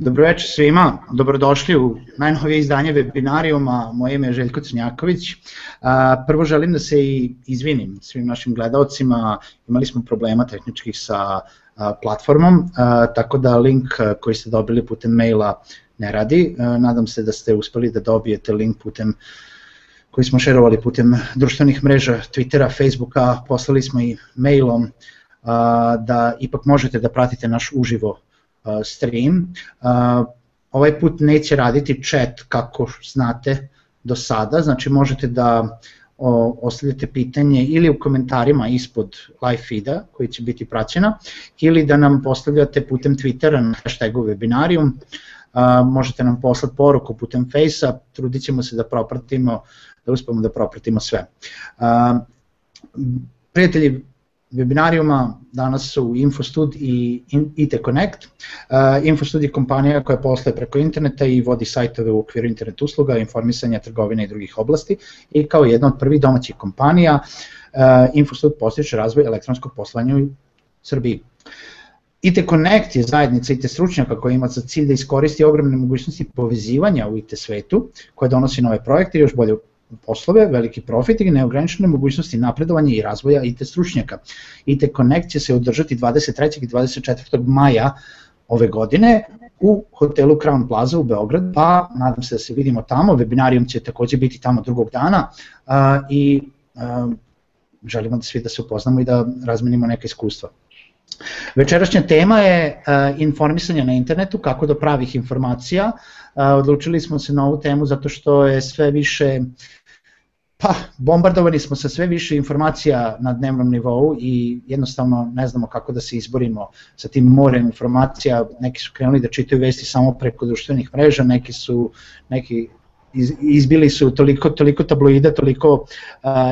Dobro večer svima, dobrodošli u najnovije izdanje webinarijuma, moje ime je Željko Crnjaković. Prvo želim da se i izvinim svim našim gledalcima, imali smo problema tehničkih sa platformom, tako da link koji ste dobili putem maila ne radi. Nadam se da ste uspeli da dobijete link putem koji smo šerovali putem društvenih mreža, Twittera, Facebooka, poslali smo i mailom da ipak možete da pratite naš uživo stream. Ovaj put neće raditi chat kako znate do sada, znači možete da ostavljate pitanje ili u komentarima ispod live feeda koji će biti praćena ili da nam postavljate putem Twittera na hashtagu webinarium, možete nam poslati poruku putem Face-a, trudit ćemo se da propratimo, da uspemo da propratimo sve. Prijatelji, webinarijuma danas su Infostud i IT Connect. Uh, Infostud je kompanija koja postoje preko interneta i vodi sajtove u okviru internet usluga, informisanja, trgovine i drugih oblasti i kao jedna od prvih domaćih kompanija uh, Infostud postiče razvoj elektronskog poslovanja u Srbiji. IT Connect je zajednica IT stručnjaka koja ima za cilj da iskoristi ogromne mogućnosti povezivanja u IT svetu, koja donosi nove projekte i još bolje poslove, veliki profit i neograničene mogućnosti napredovanja i razvoja IT stručnjaka. IT Connect će se održati 23. i 24. maja ove godine u hotelu Crown Plaza u Beograd, pa nadam se da se vidimo tamo, webinarijum će takođe biti tamo drugog dana a, i a, želimo da svi da se upoznamo i da razmenimo neke iskustva. Večerašnja tema je uh, informisanje na internetu, kako do pravih informacija. Uh, odlučili smo se na ovu temu zato što je sve više Pa, bombardovani smo sa sve više informacija na dnevnom nivou i jednostavno ne znamo kako da se izborimo sa tim morem informacija. Neki su krenuli da čitaju vesti samo preko društvenih mreža, neki su neki izbili su toliko, toliko tabloida, toliko uh,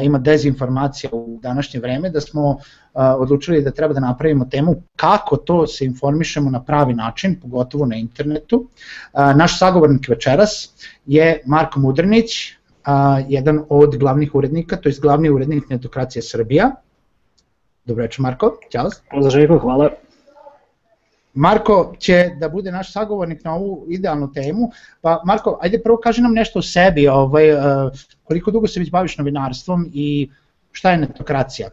ima dezinformacija u današnje vreme da smo uh, odlučili da treba da napravimo temu kako to se informišemo na pravi način, pogotovo na internetu. Uh, naš sagovornik večeras je Marko Mudrnić, a, jedan od glavnih urednika, to je glavni urednik Netokracije Srbija. Dobro večer Marko, ćao. Pozdrav Željko, hvala. Marko će da bude naš sagovornik na ovu idealnu temu. Pa Marko, ajde prvo kaži nam nešto o sebi, ovaj, koliko dugo se već baviš novinarstvom i šta je netokracija?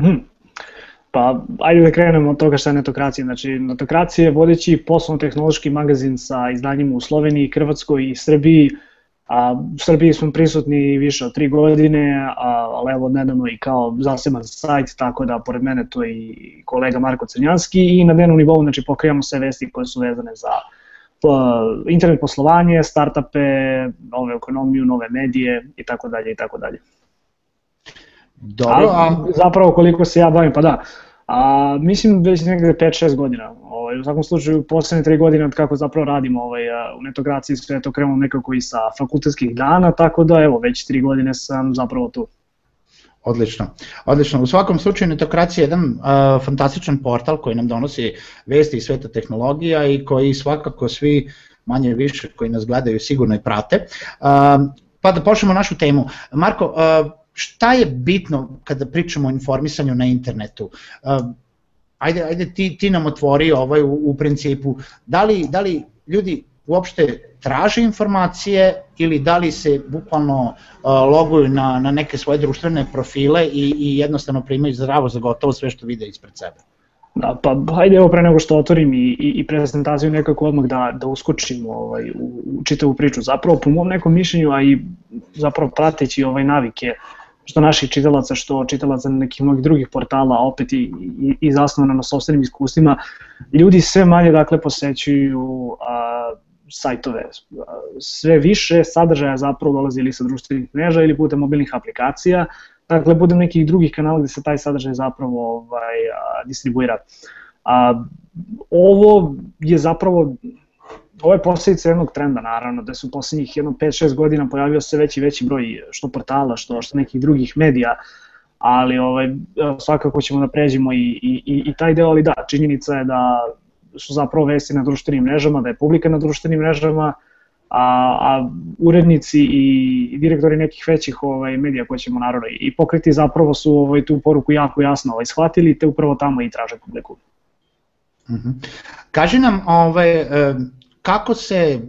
Hmm. Pa, ajde da krenemo od toga šta je netokracija. Znači, netokracija je vodeći poslovno-tehnološki magazin sa izdanjima u Sloveniji, Hrvatskoj i Srbiji, A, u Srbiji smo prisutni više od tri godine, a, ali evo nedavno i kao zaseban sajt, tako da pored mene to i kolega Marko Crnjanski i na dnevnom nivou znači, pokrijamo sve vesti koje su vezane za internet poslovanje, startupe, nove ekonomiju, nove medije i tako dalje i tako dalje. Dobro, a... Zapravo koliko se ja bavim, pa da, A, mislim već negde 5-6 godina. Ovaj, u svakom slučaju, poslednje 3 godine od kako zapravo radimo ovaj, u netokraciji, sve to krenulo nekako i sa fakultetskih dana, tako da evo, već 3 godine sam zapravo tu. Odlično. Odlično. U svakom slučaju Netokracija je jedan uh, fantastičan portal koji nam donosi vesti iz sveta tehnologija i koji svakako svi manje više koji nas gledaju sigurno i prate. Uh, pa da počnemo našu temu. Marko, uh, šta je bitno kada pričamo o informisanju na internetu? Uh, ajde, ajde ti, ti nam otvori ovaj u, u principu, da li, da li ljudi uopšte traže informacije ili da li se bukvalno uh, loguju na, na neke svoje društvene profile i, i jednostavno primaju zdravo za gotovo sve što vide ispred sebe? Da, pa hajde evo pre nego što otvorim i, i, i prezentaciju nekako odmah da, da uskočim ovaj, u, u čitavu priču. Zapravo po mom nekom mišljenju, a i zapravo prateći ovaj navike što naših čitalaca, što čitalaca nekih mnogih drugih portala, opet i, i, i zasnovano na sobstvenim iskustvima, ljudi sve manje dakle posećuju a, sajtove. Sve više sadržaja zapravo dolazi ili sa društvenih mreža ili putem mobilnih aplikacija, dakle putem nekih drugih kanala gde se taj sadržaj zapravo ovaj, a, distribuira. A, ovo je zapravo ovo je posledica jednog trenda naravno, da su poslednjih jedno 5-6 godina pojavio se veći veći broj što portala, što, što nekih drugih medija, ali ovaj, svakako ćemo da pređemo i, i, i taj deo, ali da, činjenica je da su zapravo vesti na društvenim mrežama, da je publika na društvenim mrežama, a, a urednici i direktori nekih većih ovaj, medija koje ćemo naravno i pokriti zapravo su ovaj, tu poruku jako jasno ovaj, shvatili te upravo tamo i traže publiku. Mhm. -huh. Kaži nam ovaj, kako se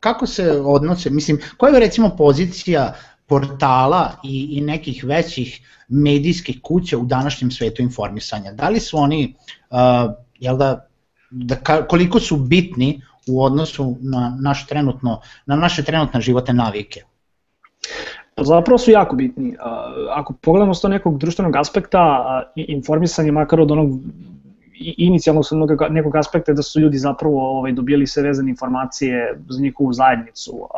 kako se odnose, mislim, koja je recimo pozicija portala i, i nekih većih medijskih kuća u današnjem svetu informisanja? Da li su oni, uh, jel da, da ka, koliko su bitni u odnosu na, naš trenutno, na naše trenutne životne navike? Zapravo su jako bitni. Ako pogledamo s to nekog društvenog aspekta, informisanje makar od onog inicijalno sa nekog aspekta da su ljudi zapravo ovaj, dobijali sve vezane informacije za njihovu zajednicu,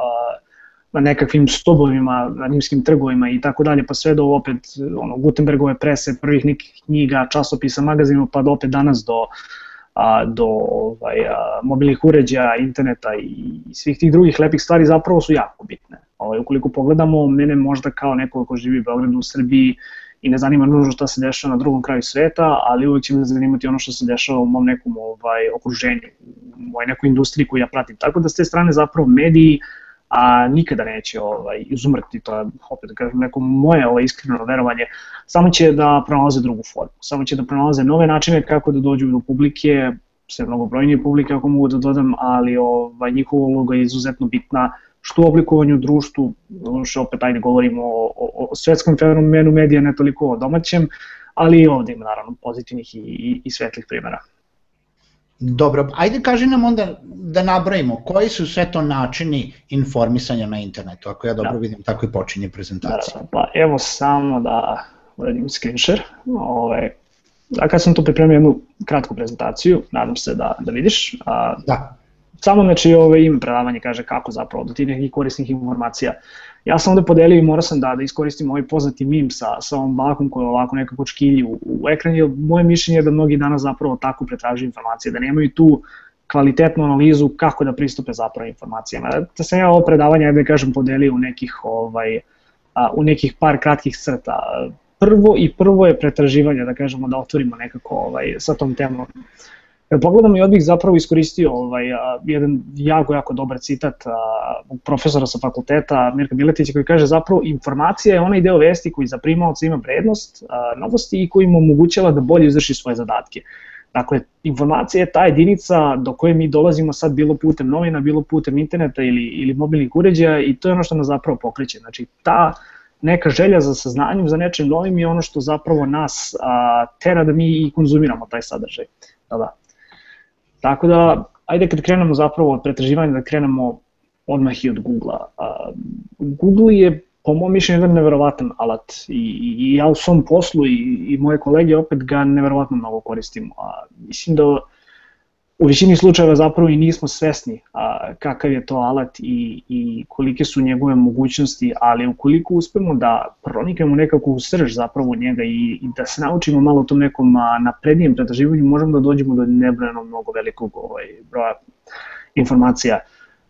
na nekakvim stobovima, na rimskim trgovima i tako dalje, pa sve do opet ono, Gutenbergove prese, prvih nekih knjiga, časopisa, magazina, pa do opet danas do a, do ovaj, a, mobilnih uređaja, interneta i, i svih tih drugih lepih stvari zapravo su jako bitne. Ovaj, ukoliko pogledamo, mene možda kao neko ko živi u Beogradu, u Srbiji, i ne zanima nužno šta se dešava na drugom kraju sveta, ali uvek će me zanimati ono što se dešava u mom nekom ovaj, okruženju, u mojoj nekoj industriji koju ja pratim. Tako da s te strane zapravo mediji a nikada neće ovaj, izumrti, to je opet da kažem neko moje ovaj, iskreno verovanje, samo će da pronalaze drugu formu, samo će da pronalaze nove načine kako da dođu do publike, sve mnogo brojnije publike ako mogu da dodam, ali ovaj, njihova uloga je izuzetno bitna što u oblikovanju društvu, što opet ajde govorimo o, o, o svetskom fenomenu medija, ne toliko o domaćem, ali i ovde ima naravno pozitivnih i, i, i svetlih primjera. Dobro, ajde kaži nam onda da nabrajimo koji su sve to načini informisanja na internetu, ako ja dobro da. vidim, tako i počinje prezentacija. Da, pa evo samo da uradim screen share. Ove, a kad sam tu pripremio jednu kratku prezentaciju, nadam se da, da vidiš. A, da. Samo znači ove ime predavanje kaže kako zapravo do tih nekih korisnih informacija. Ja sam ovde podelio i morao sam da, da iskoristim ovaj poznati mim sa, sa ovom bakom koja ovako nekako čkilji u, u ekran, jer moje mišljenje je da mnogi danas zapravo tako pretražuju informacije, da nemaju tu kvalitetnu analizu kako da pristupe zapravo informacijama. Da sam ja ovo predavanje, da kažem, podelio u nekih, ovaj, a, u nekih par kratkih crta. Prvo i prvo je pretraživanje, da kažemo, da otvorimo nekako ovaj, sa tom temom. Kad pogledamo i odbih zapravo iskoristio ovaj, a, jedan jako, jako dobar citat a, profesora sa fakulteta Mirka Miletića koji kaže zapravo informacija je onaj deo vesti koji za primalca ima vrednost, a, novosti i koji mu omogućava da bolje izvrši svoje zadatke. Dakle, informacija je ta jedinica do koje mi dolazimo sad bilo putem novina, bilo putem interneta ili, ili mobilnih uređaja i to je ono što nas zapravo pokreće. Znači, ta neka želja za saznanjem, za nečim novim je ono što zapravo nas a, tera da mi i konzumiramo taj sadržaj. Da, da. Tako da, ajde kad krenemo zapravo od pretraživanja, da krenemo odmah i od Google-a. Google je po mom mišljenju jedan neverovatan alat i, i ja u svom poslu i, i moje kolege opet ga neverovatno mnogo koristim. A, mislim da u većini slučajeva zapravo i nismo svesni a, kakav je to alat i, i kolike su njegove mogućnosti, ali ukoliko uspemo da proniknemo nekako u srž zapravo njega i, i da se naučimo malo o tom nekom a, naprednijem pretraživanju, možemo da dođemo do nebrojeno mnogo velikog ovaj, broja informacija.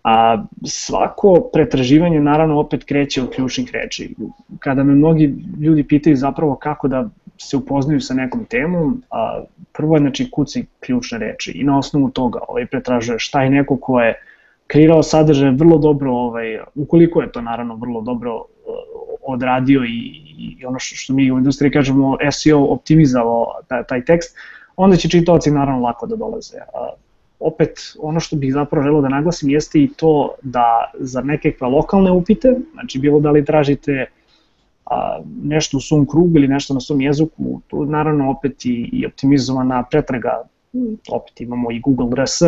A svako pretraživanje naravno opet kreće od ključnih reči. Kada me mnogi ljudi pitaju zapravo kako da se upoznaju sa nekom temom, a, prvo je znači kuci ključne reči i na osnovu toga ovaj, pretražuje šta je neko ko je kreirao sadržaj vrlo dobro, ovaj, ukoliko je to naravno vrlo dobro uh, odradio i, i ono što, mi u industriji kažemo SEO optimizao taj, taj tekst, onda će čitaoci naravno lako da dolaze. A, opet, ono što bih zapravo želeo da naglasim jeste i to da za nekakve lokalne upite, znači bilo da li tražite a, nešto u svom krugu ili nešto na svom jeziku, tu naravno opet i, i optimizovana pretraga, opet imamo i Google RS,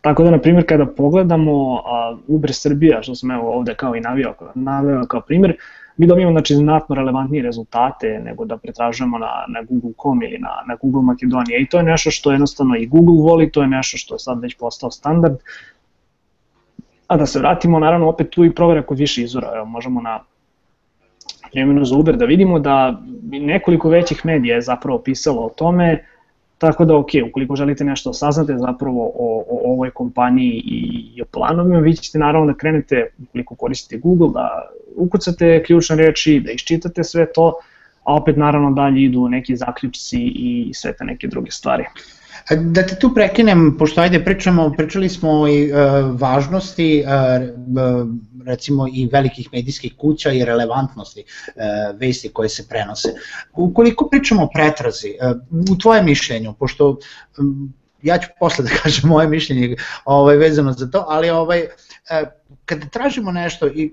Tako da, na primjer, kada pogledamo a, Uber Srbija, što sam evo ovde kao i navio, navio kao primjer, mi dobijemo znači, znatno relevantnije rezultate nego da pretražujemo na, na Google.com ili na, na Google Makedonija i to je nešto što jednostavno i Google voli, to je nešto što je sad već postao standard. A da se vratimo, naravno, opet tu i provera kod više izvora, evo, možemo na primjenu za Uber da vidimo da nekoliko većih medija je zapravo pisalo o tome, Tako da, ok, ukoliko želite nešto saznate zapravo o, o ovoj kompaniji i, i o planovima, vi ćete naravno da krenete, ukoliko koristite Google, da ukucate ključne reči, da iščitate sve to, a opet naravno dalje idu neki zaključci i sve te neke druge stvari. Da te tu prekinem, pošto ajde pričamo, pričali smo o uh, važnosti uh, recimo i velikih medijskih kuća i relevantnosti vesti koje se prenose. Ukoliko pričamo o pretrazi, u tvojem mišljenju, pošto ja ću posle da kažem moje mišljenje ovaj, vezano za to, ali ovaj, kada tražimo nešto i e,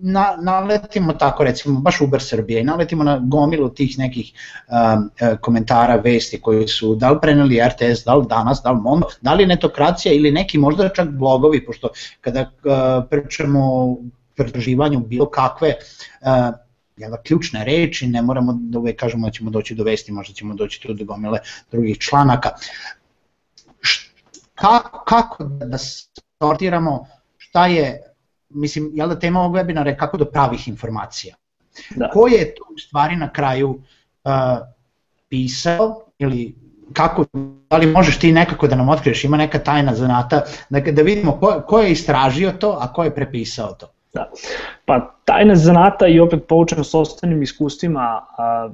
na, naletimo tako recimo baš Uber Srbije i naletimo na gomilu tih nekih um, komentara, vesti koji su da li preneli RTS, da li danas, da li Mondo, da li netokracija ili neki možda čak blogovi, pošto kada uh, pričamo o pretraživanju bilo kakve uh, jel, ključne reči, ne moramo da uvek kažemo da ćemo doći do vesti, možda ćemo doći tu do gomile drugih članaka. Kako, kako da sortiramo šta je, mislim, jel da tema ovog webinara je kako do pravih informacija. Da. Ko je tu stvari na kraju uh, pisao ili kako, da li možeš ti nekako da nam otkriješ, ima neka tajna zanata, da, da vidimo ko, ko je istražio to, a ko je prepisao to. Da. Pa tajna zanata i opet poučeno s ostalim iskustvima, a,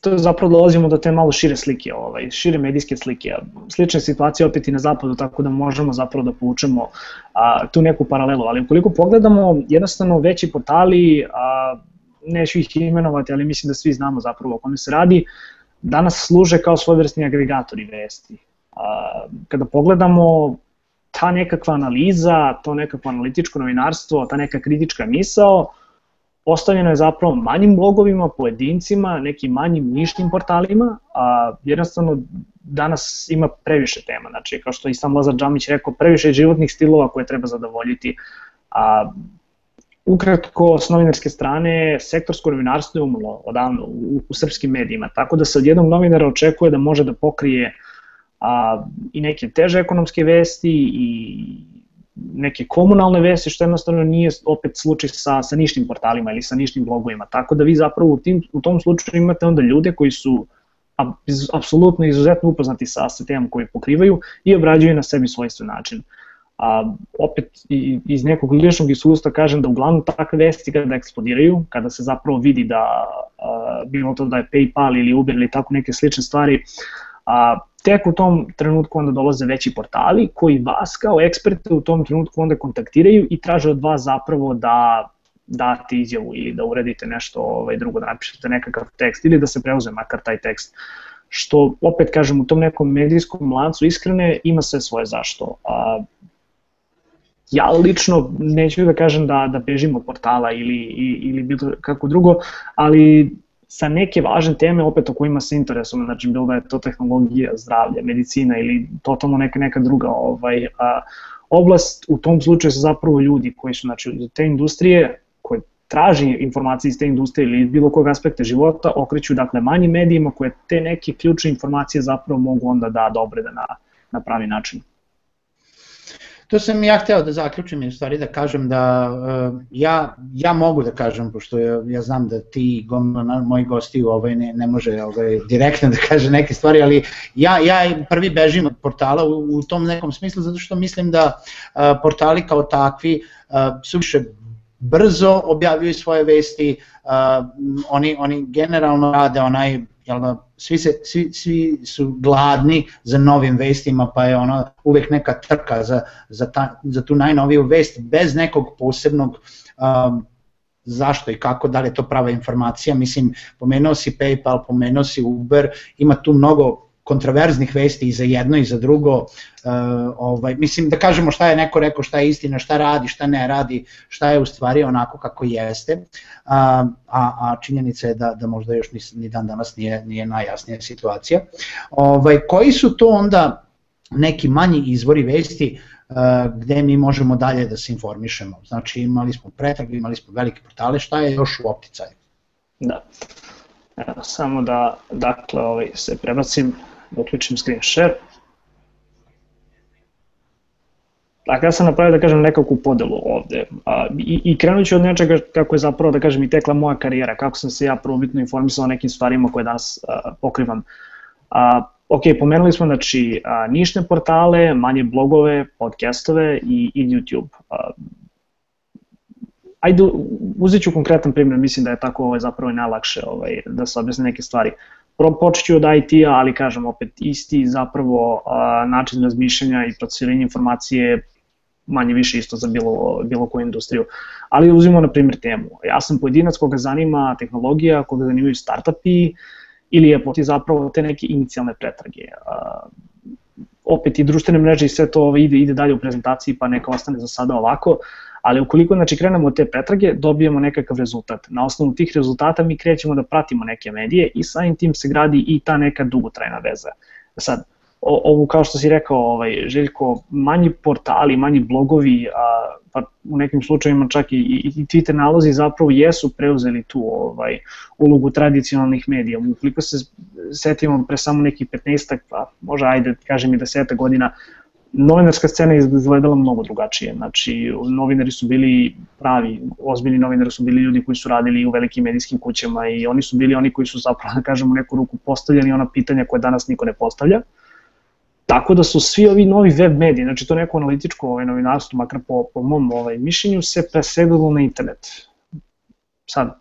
to zapravo dolazimo do te malo šire slike, ovaj, šire medijske slike. Slična situacija opet i na zapadu, tako da možemo zapravo da povučemo a, tu neku paralelu. Ali ukoliko pogledamo, jednostavno veći portali, a, neću ih imenovati, ali mislim da svi znamo zapravo o kome se radi, danas služe kao svojevrsni agregatori vesti. A, kada pogledamo ta nekakva analiza, to nekakvo analitičko novinarstvo, ta neka kritička misao, postavljeno je zapravo manjim blogovima, pojedincima, nekim manjim nišnim portalima, a jednostavno danas ima previše tema, znači kao što i sam Lazar Džamić rekao, previše životnih stilova koje treba zadovoljiti, a ukratko s novinarske strane sektorsko novinarstvo je umrlo odavno u, u srpskim medijima, tako da se od jednog novinara očekuje da može da pokrije a, i neke teže ekonomske vesti i neke komunalne vesti, što jednostavno nije opet slučaj sa, sa nišnim portalima ili sa nišnim blogovima. Tako da vi zapravo u, tim, u tom slučaju imate onda ljude koji su apsolutno izuzetno upoznati sa, sa temom koji pokrivaju i obrađuju na sebi svojstven način. A, opet iz nekog ličnog iskustva kažem da uglavnom takve vesti kada eksplodiraju, kada se zapravo vidi da a, bilo to da je PayPal ili Uber ili tako neke slične stvari, a, tek u tom trenutku onda dolaze veći portali koji vas kao eksperte u tom trenutku onda kontaktiraju i traže od vas zapravo da date izjavu ili da uredite nešto ovaj, drugo, da napišete nekakav tekst ili da se preuze makar taj tekst. Što, opet kažem, u tom nekom medijskom lancu iskrene ima sve svoje zašto. A, ja lično neću da kažem da, da bežim od portala ili, ili bilo kako drugo, ali sa neke važne teme opet o kojima se interesujemo, znači bilo da je to tehnologija, zdravlje, medicina ili totalno neka, neka druga ovaj, a, oblast, u tom slučaju su zapravo ljudi koji su znači, iz te industrije, koji traži informacije iz te industrije ili bilo kog aspekta života, okreću dakle manjim medijima koje te neke ključne informacije zapravo mogu onda da dobre da na, na pravi način. To sam ja hteo da zaključim i u stvari da kažem da uh, ja, ja mogu da kažem, pošto ja, ja znam da ti gomna moji gosti ovaj ne, ne može ovaj, direktno da kaže neke stvari, ali ja, ja prvi bežim od portala u, u tom nekom smislu zato što mislim da uh, portali kao takvi uh, su više brzo objavljuju svoje vesti, uh, oni, oni generalno rade onaj jel da, svi, se, svi, svi su gladni za novim vestima, pa je ono uvek neka trka za, za, ta, za tu najnoviju vest, bez nekog posebnog um, zašto i kako, da li je to prava informacija, mislim, pomenuo si PayPal, pomenuo si Uber, ima tu mnogo kontraverznih vesti i za jedno i za drugo. Uh, ovaj, mislim da kažemo šta je neko rekao, šta je istina, šta radi, šta ne radi, šta je u stvari onako kako jeste. A, a, a činjenica je da, da možda još ni, ni dan danas nije, nije najjasnija situacija. Ovaj, koji su to onda neki manji izvori vesti uh, gde mi možemo dalje da se informišemo. Znači imali smo pretrag, imali smo velike portale, šta je još u opticaju? Da. Evo, samo da dakle ovaj, se prebacim da uključim screen share. Dakle, ja sam napravio da kažem nekakvu podelu ovde a, i, i krenut ću od nečega kako je zapravo da kažem i tekla moja karijera, kako sam se ja prvobitno informisao o nekim stvarima koje danas a, pokrivam. A, ok, pomenuli smo znači a, nišne portale, manje blogove, podcastove i, i YouTube. A, ajde, uzet ću konkretan primjer, mislim da je tako ovaj, zapravo najlakše ovaj, da se objasne neke stvari ću od IT-a, ali kažem opet isti zapravo a, način razmišljanja i procesiranja informacije manje više isto za bilo, bilo koju industriju. Ali uzimo na primjer temu. Ja sam pojedinac koga zanima tehnologija, koga zanimaju startupi ili je poti zapravo te neke inicijalne pretrage. Uh, opet i društvene mreže i sve to ide, ide dalje u prezentaciji pa neka ostane za sada ovako. Ali ukoliko znači, krenemo od te pretrage, dobijemo nekakav rezultat. Na osnovu tih rezultata mi krećemo da pratimo neke medije i samim tim se gradi i ta neka dugotrajna veza. Sad, o, ovu, kao što si rekao, ovaj, Željko, manji portali, manji blogovi, a, pa u nekim slučajima čak i, i, i Twitter nalozi zapravo jesu preuzeli tu ovaj, ulogu tradicionalnih medija. Ukoliko se setimo pre samo nekih 15 pa možda ajde kažem i 10 godina, novinarska scena je izgledala mnogo drugačije. Znači, novinari su bili pravi, ozbiljni novinari su bili ljudi koji su radili u velikim medijskim kućama i oni su bili oni koji su zapravo, da kažemo, neku ruku postavljali ona pitanja koje danas niko ne postavlja. Tako da su svi ovi novi web mediji, znači to neko analitičko ovaj, novinarstvo, makar po, po mom ovaj, mišljenju, se preselilo na internet. Sad,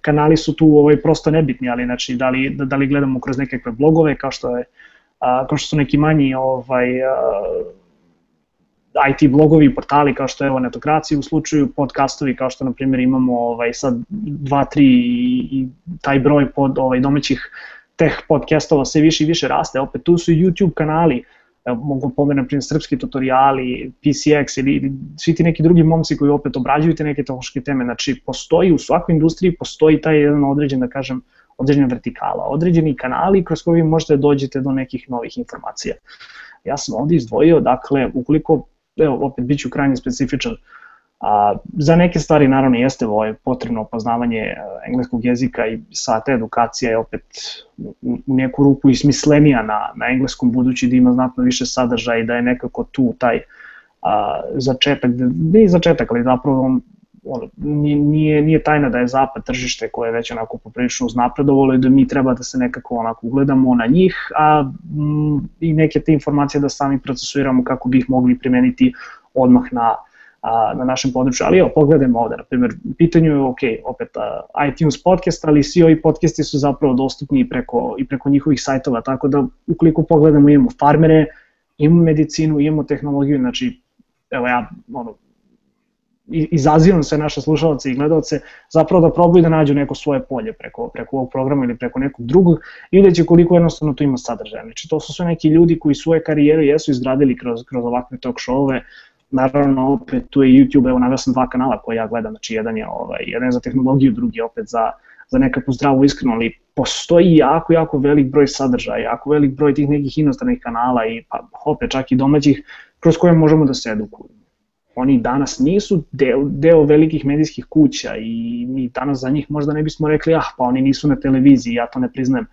kanali su tu ovaj, prosto nebitni, ali znači, da li, da, da li gledamo kroz nekakve blogove, kao što je a, kao što su neki manji ovaj, a, IT blogovi i portali kao što je evo Netokracija u slučaju podcastovi kao što na primjer imamo ovaj sad 2 3 i, i taj broj pod ovaj domaćih teh podcastova sve više i više raste. Opet tu su YouTube kanali, mogu pomenuti na primjer srpski tutoriali, PCX ili, svi ti neki drugi momci koji opet obrađuju te neke tehnološke teme. Znači postoji u svakoj industriji postoji taj jedan određen da kažem određena vertikala, određeni kanali kroz koji možete da dođete do nekih novih informacija. Ja sam ovde izdvojio, dakle, ukoliko, evo, opet bit ću krajnje specifičan, A, za neke stvari naravno jeste ovo je potrebno poznavanje e, engleskog jezika i sva ta edukacija je opet u neku ruku i smislenija na, na engleskom budući da ima znatno više sadržaja i da je nekako tu taj a, začetak, ne i začetak, ali zapravo ono, nije, nije tajna da je zapad tržište koje je već onako poprilično uznapredovalo i da mi treba da se nekako onako ugledamo na njih, a m, mm, i neke te informacije da sami procesuiramo kako bi ih mogli primeniti odmah na, a, na našem području. Ali evo, pogledajmo ovde, na primjer, pitanju je, ok, opet a, iTunes podcast, ali svi ovi podcasti su zapravo dostupni i preko, i preko njihovih sajtova, tako da ukoliko pogledamo imamo farmere, imamo medicinu, imamo tehnologiju, znači, evo ja, ono, izazivam sve naše slušalce i gledalce zapravo da probaju da nađu neko svoje polje preko, preko ovog programa ili preko nekog drugog i vidjet će koliko jednostavno to ima sadržaja. Znači to su sve neki ljudi koji svoje karijere jesu izgradili kroz, kroz ovakve talk showove, naravno opet tu je YouTube, evo navio sam dva kanala koje ja gledam, znači jedan je, ovaj, jedan je za tehnologiju, drugi opet za, za nekakvu zdravu iskreno, ali postoji jako, jako velik broj sadržaja, jako velik broj tih nekih inostranih kanala i pa opet čak i domaćih kroz koje možemo da se edukujemo oni danas nisu deo, deo velikih medijskih kuća i mi danas za njih možda ne bismo rekli ah pa oni nisu na televiziji, ja to ne priznajem,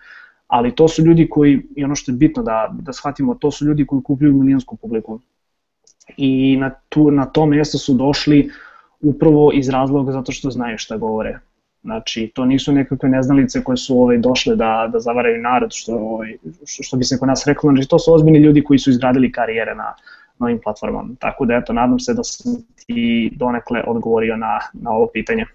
ali to su ljudi koji, i ono što je bitno da, da shvatimo, to su ljudi koji kupuju milionsku publiku. I na, tu, na to mesto su došli upravo iz razloga zato što znaju šta govore. Znači, to nisu nekakve neznalice koje su ovaj, došle da, da zavaraju narod, što, ovaj, što, što bi se kod nas reklo, znači to su ozbiljni ljudi koji su izgradili karijere na, novim platformama. Tako da eto, nadam se da sam ti donekle odgovorio na, na ovo pitanje.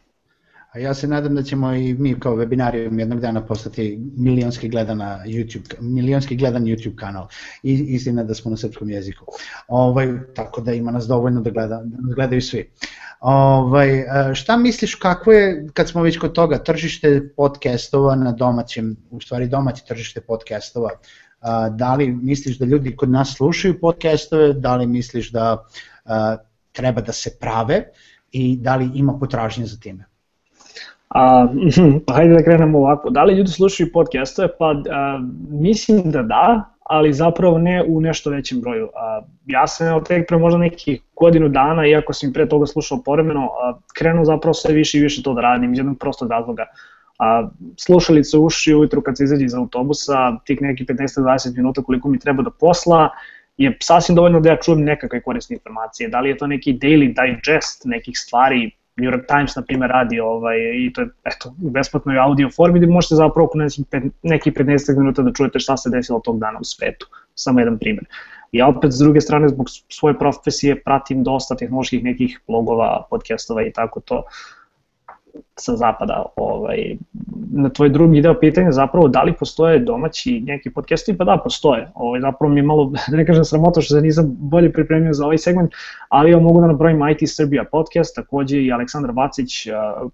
A ja se nadam da ćemo i mi kao webinarijum jednog dana postati milionski gledana YouTube, milionski gledan YouTube kanal. I istina da smo na srpskom jeziku. Ovaj, tako da ima nas dovoljno da, gleda, da nas gledaju svi. Ovaj, šta misliš kako je, kad smo već kod toga, tržište podcastova na domaćem, u stvari domaće tržište podcastova, da li misliš da ljudi kod nas slušaju podcastove, da li misliš da treba da se prave i da li ima potražnje za time? A, pa hajde da krenemo ovako. Da li ljudi slušaju podcastove? Pa a, mislim da da, ali zapravo ne u nešto većem broju. A, ja sam evo tek pre možda nekih godinu dana, iako sam pre toga slušao povremeno, a, krenuo zapravo sve više i više to da radim iz jednog prostog razloga. A, slušalice uši ujutru kad se izađe iz autobusa, tih nekih 15-20 minuta koliko mi treba da posla, je sasvim dovoljno da ja čujem nekakve korisne informacije. Da li je to neki daily digest nekih stvari, New York Times, na primjer, radi ovaj, i to je eto, u besplatnoj audio formi gde možete zapravo oko nekih 15 minuta da čujete šta se desilo tog dana u svetu. Samo jedan primjer. Ja opet, s druge strane, zbog svoje profesije pratim dosta tehnoloških nekih blogova, podcastova i tako to. Sa zapada. Ovaj, na tvoj drugi deo pitanja zapravo da li postoje domaći neki podcastovi, pa da postoje. Ovaj, zapravo mi je malo, da ne kažem sramoto što se nisam bolje pripremio za ovaj segment, ali ja mogu da nabrojim IT Srbija podcast, takođe i Aleksandar Vacić,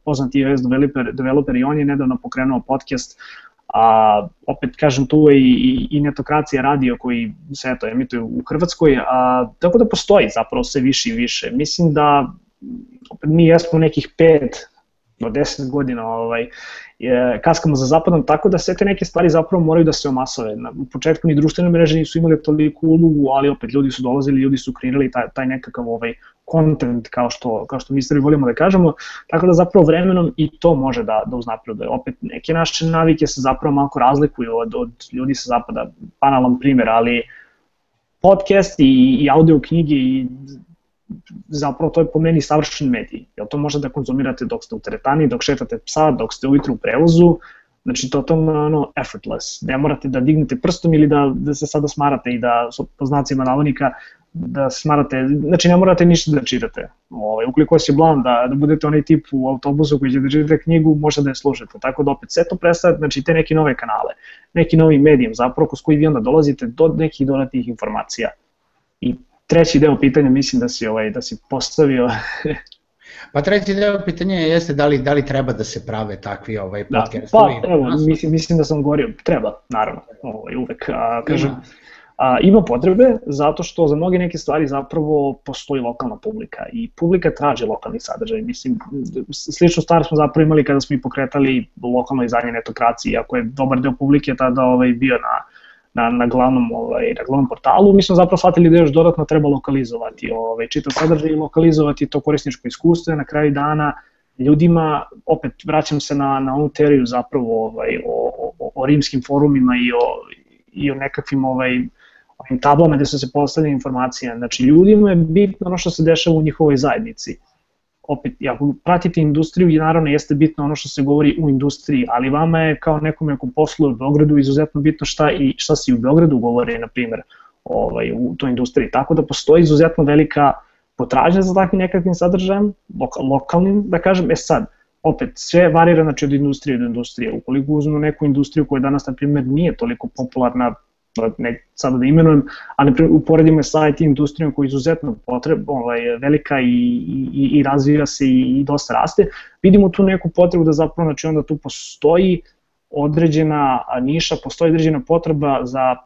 poznati iOS developer, developer i on je nedavno pokrenuo podcast a opet kažem tu je i, i, i netokracija radio koji se eto emituje u Hrvatskoj, a, tako da postoji zapravo sve više i više. Mislim da opet mi jesmo nekih pet do 10 godina ovaj, je, kaskamo za zapadom, tako da sve te neke stvari zapravo moraju da se omasove. Na, u početku ni društvene mreže nisu imali toliko ulogu, ali opet ljudi su dolazili, ljudi su kreirali taj, taj nekakav ovaj, content, kao što, kao što mi stvari volimo da kažemo, tako da zapravo vremenom i to može da, da uznapreduje. Opet neke naše navike se zapravo malo razlikuju od, od ljudi sa zapada, banalan primer, ali podcast i, i audio knjige i zapravo to je po meni savršen medij, jer to možete da konzumirate dok ste u teretani, dok šetate psa, dok ste ujutru u prevozu, znači totalno ono, effortless, ne morate da dignete prstom ili da, da se sada smarate i da po znacima navodnika da smarate, znači ne morate ništa da čitate. Ovaj, ukoliko je blan da, da budete onaj tip u autobusu koji će da čitate knjigu, možete da je slušate. Tako da opet sve to predstavlja, znači te neke nove kanale, neki novi medijum zapravo kroz koji vi onda dolazite do nekih dodatnih informacija. I treći deo pitanja mislim da si ovaj da si postavio Pa treći deo pitanja jeste da li, da li treba da se prave takvi ovaj podcast. Da, pa evo, mislim, mislim da sam govorio, treba, naravno, ovaj, uvek. A, kažem, ima. A, ima potrebe zato što za mnoge neke stvari zapravo postoji lokalna publika i publika traži lokalni sadržaj. Mislim, sličnu stvar smo zapravo imali kada smo i pokretali lokalno izdanje netokracije, ako je dobar deo publike tada ovaj, bio na na, na, glavnom, ovaj, na glavnom portalu, mi smo zapravo shvatili da još dodatno treba lokalizovati ovaj, čitav sadržaj i lokalizovati to korisničko iskustvo. Na kraju dana ljudima, opet vraćam se na, na onu teoriju zapravo ovaj, o, o, o rimskim forumima i o, i o nekakvim ovaj, ovim tablama gde su se postavljene informacije. Znači, ljudima je bitno ono što se dešava u njihovoj zajednici opet, ako pratite industriju, i naravno jeste bitno ono što se govori u industriji, ali vama je kao nekome ko posluje u Beogradu izuzetno bitno šta, i šta se u Beogradu govori, na primer, ovaj, u toj industriji. Tako da postoji izuzetno velika potražnja za takvim nekakvim sadržajem, lokalnim, da kažem, e sad, opet, sve varira znači, od industrije do industrije. Ukoliko uzmemo neku industriju koja danas, na primjer, nije toliko popularna ne sada da imenujem, ali uporedimo sa IT industrijom koja je izuzetno potreb, ovaj, velika i, i, i razvija se i, i dosta raste, vidimo tu neku potrebu da zapravo znači onda tu postoji određena niša, postoji određena potreba za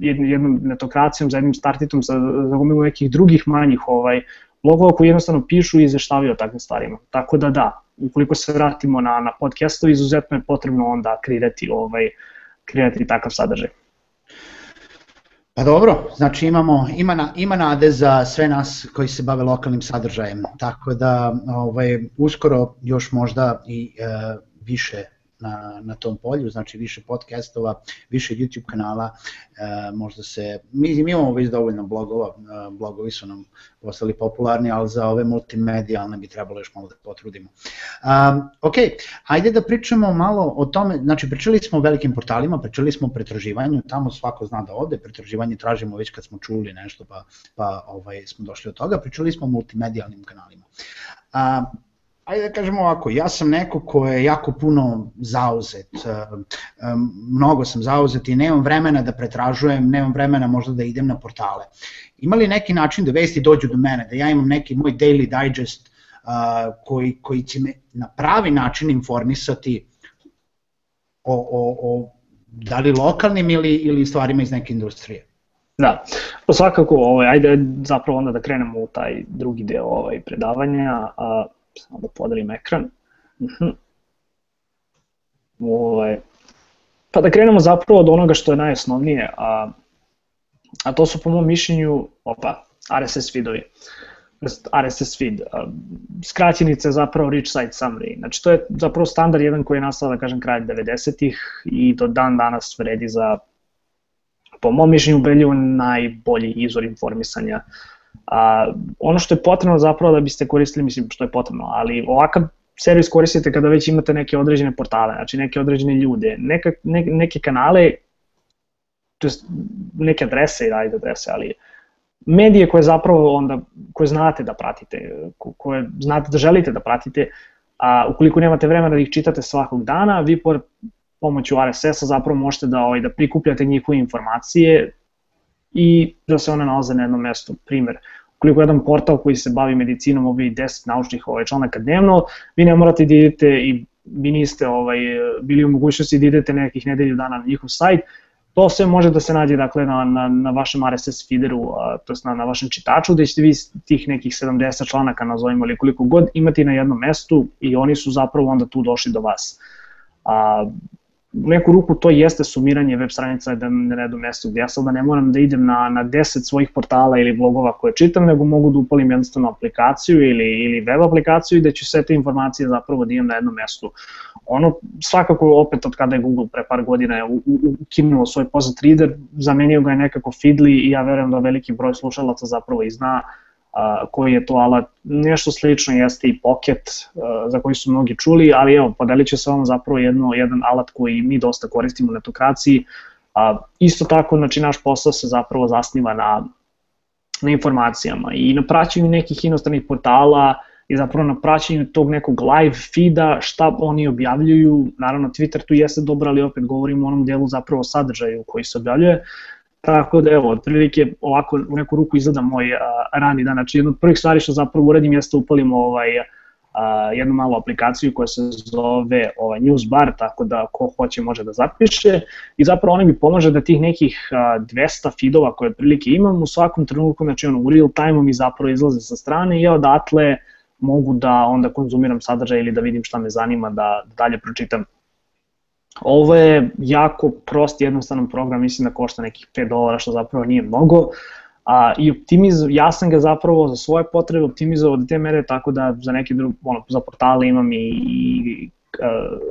jednom, netokracijom, za jednim startitom, za, za gomilu nekih drugih manjih ovaj, blogova koji jednostavno pišu i izveštavaju o takvim stvarima. Tako da da, ukoliko se vratimo na, na podcastovi, izuzetno je potrebno onda kreirati, ovaj, kreirati takav sadržaj. Pa dobro, znači imamo, ima, na, ima nade za sve nas koji se bave lokalnim sadržajem, tako da ovaj, uskoro još možda i e, više na, na tom polju, znači više podcastova, više YouTube kanala, e, možda se, mi, mi imamo već dovoljno blogova, e, blogovi su nam postali popularni, ali za ove multimedijalne bi trebalo još malo da potrudimo. Um, ok, ajde da pričamo malo o tome, znači pričali smo o velikim portalima, pričali smo o pretraživanju, tamo svako zna da ode, pretraživanje tražimo već kad smo čuli nešto pa, pa ovaj, smo došli od toga, pričali smo o multimedijalnim kanalima. Um, ajde da kažemo ovako, ja sam neko ko je jako puno zauzet, eh, eh, mnogo sam zauzet i nemam vremena da pretražujem, nemam vremena možda da idem na portale. Ima li neki način da vesti dođu do mene, da ja imam neki moj daily digest eh, koji, koji će me na pravi način informisati o, o, o da li lokalnim ili, ili stvarima iz neke industrije? Da, pa svakako, ovaj, ajde zapravo onda da krenemo u taj drugi deo ovaj, predavanja. A, samo da podelim ekran. Uh mhm. -huh. ovaj, pa da krenemo zapravo od onoga što je najosnovnije, a, a to su po mom mišljenju, opa, RSS feedovi. RSS feed, skraćenica je zapravo Rich Site Summary. Znači to je zapravo standard jedan koji je nastao, da kažem, kraj 90-ih i do dan danas vredi za po mom mišljenju najbolji izvor informisanja A, ono što je potrebno zapravo da biste koristili, mislim što je potrebno, ali ovakav servis koristite kada već imate neke određene portale, znači neke određene ljude, neka, ne, neke kanale, to jest neke adrese, ajde adrese, ali medije koje zapravo onda, koje znate da pratite, koje znate da želite da pratite, A, ukoliko nemate vremena da ih čitate svakog dana, vi pored pomoću RSS-a zapravo možete da, ovaj, da prikupljate njihove informacije i da se one nalaze na jednom mestu. Primer, ukoliko jedan portal koji se bavi medicinom objavi 10 naučnih ovaj, članaka dnevno, vi ne morate da idete i vi niste ovaj, bili u mogućnosti da idete nekih nedelju dana na njihov sajt, to sve može da se nađe dakle, na, na, na vašem RSS feederu, to na, na vašem čitaču, da ćete vi tih nekih 70 članaka, nazovimo ili koliko god, imati na jednom mestu i oni su zapravo onda tu došli do vas. A, u neku ruku to jeste sumiranje web stranica da na jednom mestu gde ja sada ne moram da idem na, na 10 svojih portala ili blogova koje čitam, nego mogu da upalim jednostavno aplikaciju ili, ili web aplikaciju i da ću sve te informacije zapravo da imam na jednom mestu. Ono, svakako opet od kada je Google pre par godina je ukinuo svoj Posit Reader, zamenio ga je nekako Feedly i ja verujem da veliki broj slušalaca zapravo i zna a, koji je to alat. Nešto slično jeste i Pocket, a, za koji su mnogi čuli, ali evo, podelit ću se vam zapravo jedno, jedan alat koji mi dosta koristimo u netokraciji. A, isto tako, znači, naš posao se zapravo zasniva na, na informacijama i na praćenju nekih inostranih portala, i zapravo na praćenju tog nekog live feeda, šta oni objavljuju, naravno Twitter tu jeste dobro, ali opet govorimo o onom delu zapravo sadržaju koji se objavljuje, Tako da evo, otprilike ovako u neku ruku izgleda moj a, rani dan. Znači jedna od prvih stvari što zapravo uradim jeste upalim ovaj, a, jednu malu aplikaciju koja se zove ovaj, Newsbar, tako da ko hoće može da zapiše i zapravo ona mi pomaže da tih nekih a, 200 feedova koje otprilike imam u svakom trenutku, znači ono, u real time mi zapravo izlaze sa strane i ja odatle mogu da onda konzumiram sadržaj ili da vidim šta me zanima da, da dalje pročitam Ovo je jako prost, jednostavan program, mislim da košta nekih 5 dolara, što zapravo nije mnogo. A, I optimiz, ja sam ga zapravo za svoje potrebe optimizovao do te mere tako da za neke druge, ono, za portale imam i, i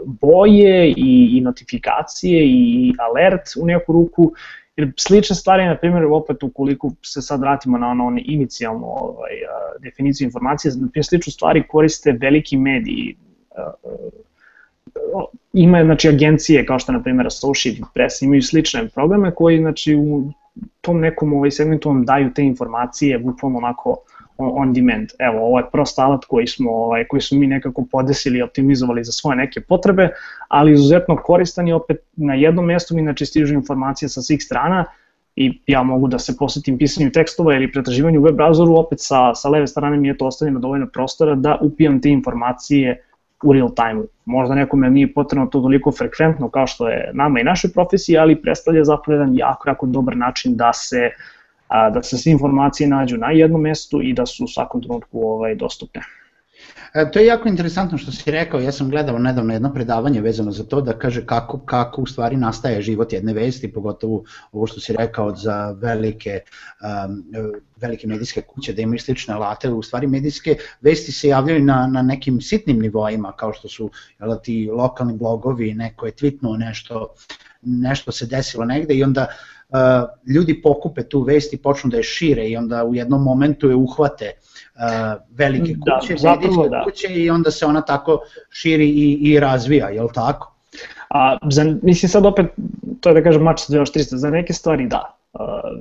boje i, i notifikacije i alert u neku ruku, jer slične stvari, na primjer, opet ukoliko se sad vratimo na ono inicijalnu ovaj, definiciju informacije, na primjer, slične stvari koriste veliki mediji, ima znači agencije kao što na primjer Associated Press imaju slične programe koji znači u tom nekom ovaj segmentu vam daju te informacije bukvalno onako on demand. Evo, ovo je prost alat koji smo ovaj koji su mi nekako podesili i optimizovali za svoje neke potrebe, ali izuzetno koristan je opet na jednom mestu mi znači stižu informacije sa svih strana i ja mogu da se posvetim pisanju tekstova ili pretraživanju u web browseru, opet sa, sa leve strane mi je to ostavljeno dovoljno prostora da upijam te informacije u real time. Možda nekome nije potrebno to toliko frekventno kao što je nama i našoj profesiji, ali predstavlja zapravo jedan jako, jako dobar način da se da se sve informacije nađu na jednom mestu i da su u svakom trenutku ovaj, dostupne. E, to je jako interesantno što si rekao, ja sam gledao nedavno jedno predavanje vezano za to da kaže kako, kako u stvari nastaje život jedne vesti, pogotovo ovo što si rekao za velike, um, velike medijske kuće da imaju slične alate, u stvari medijske vesti se javljaju na, na nekim sitnim nivoima kao što su jel, ti lokalni blogovi, neko je tweetnuo nešto, nešto se desilo negde i onda uh, ljudi pokupe tu vest i počnu da je šire i onda u jednom momentu je uhvate uh, velike da, kuće, da, medijske da. kuće i onda se ona tako širi i, i razvija, je li tako? A, za, mislim sad opet, to je da kažem mač sa 2300, za neke stvari da,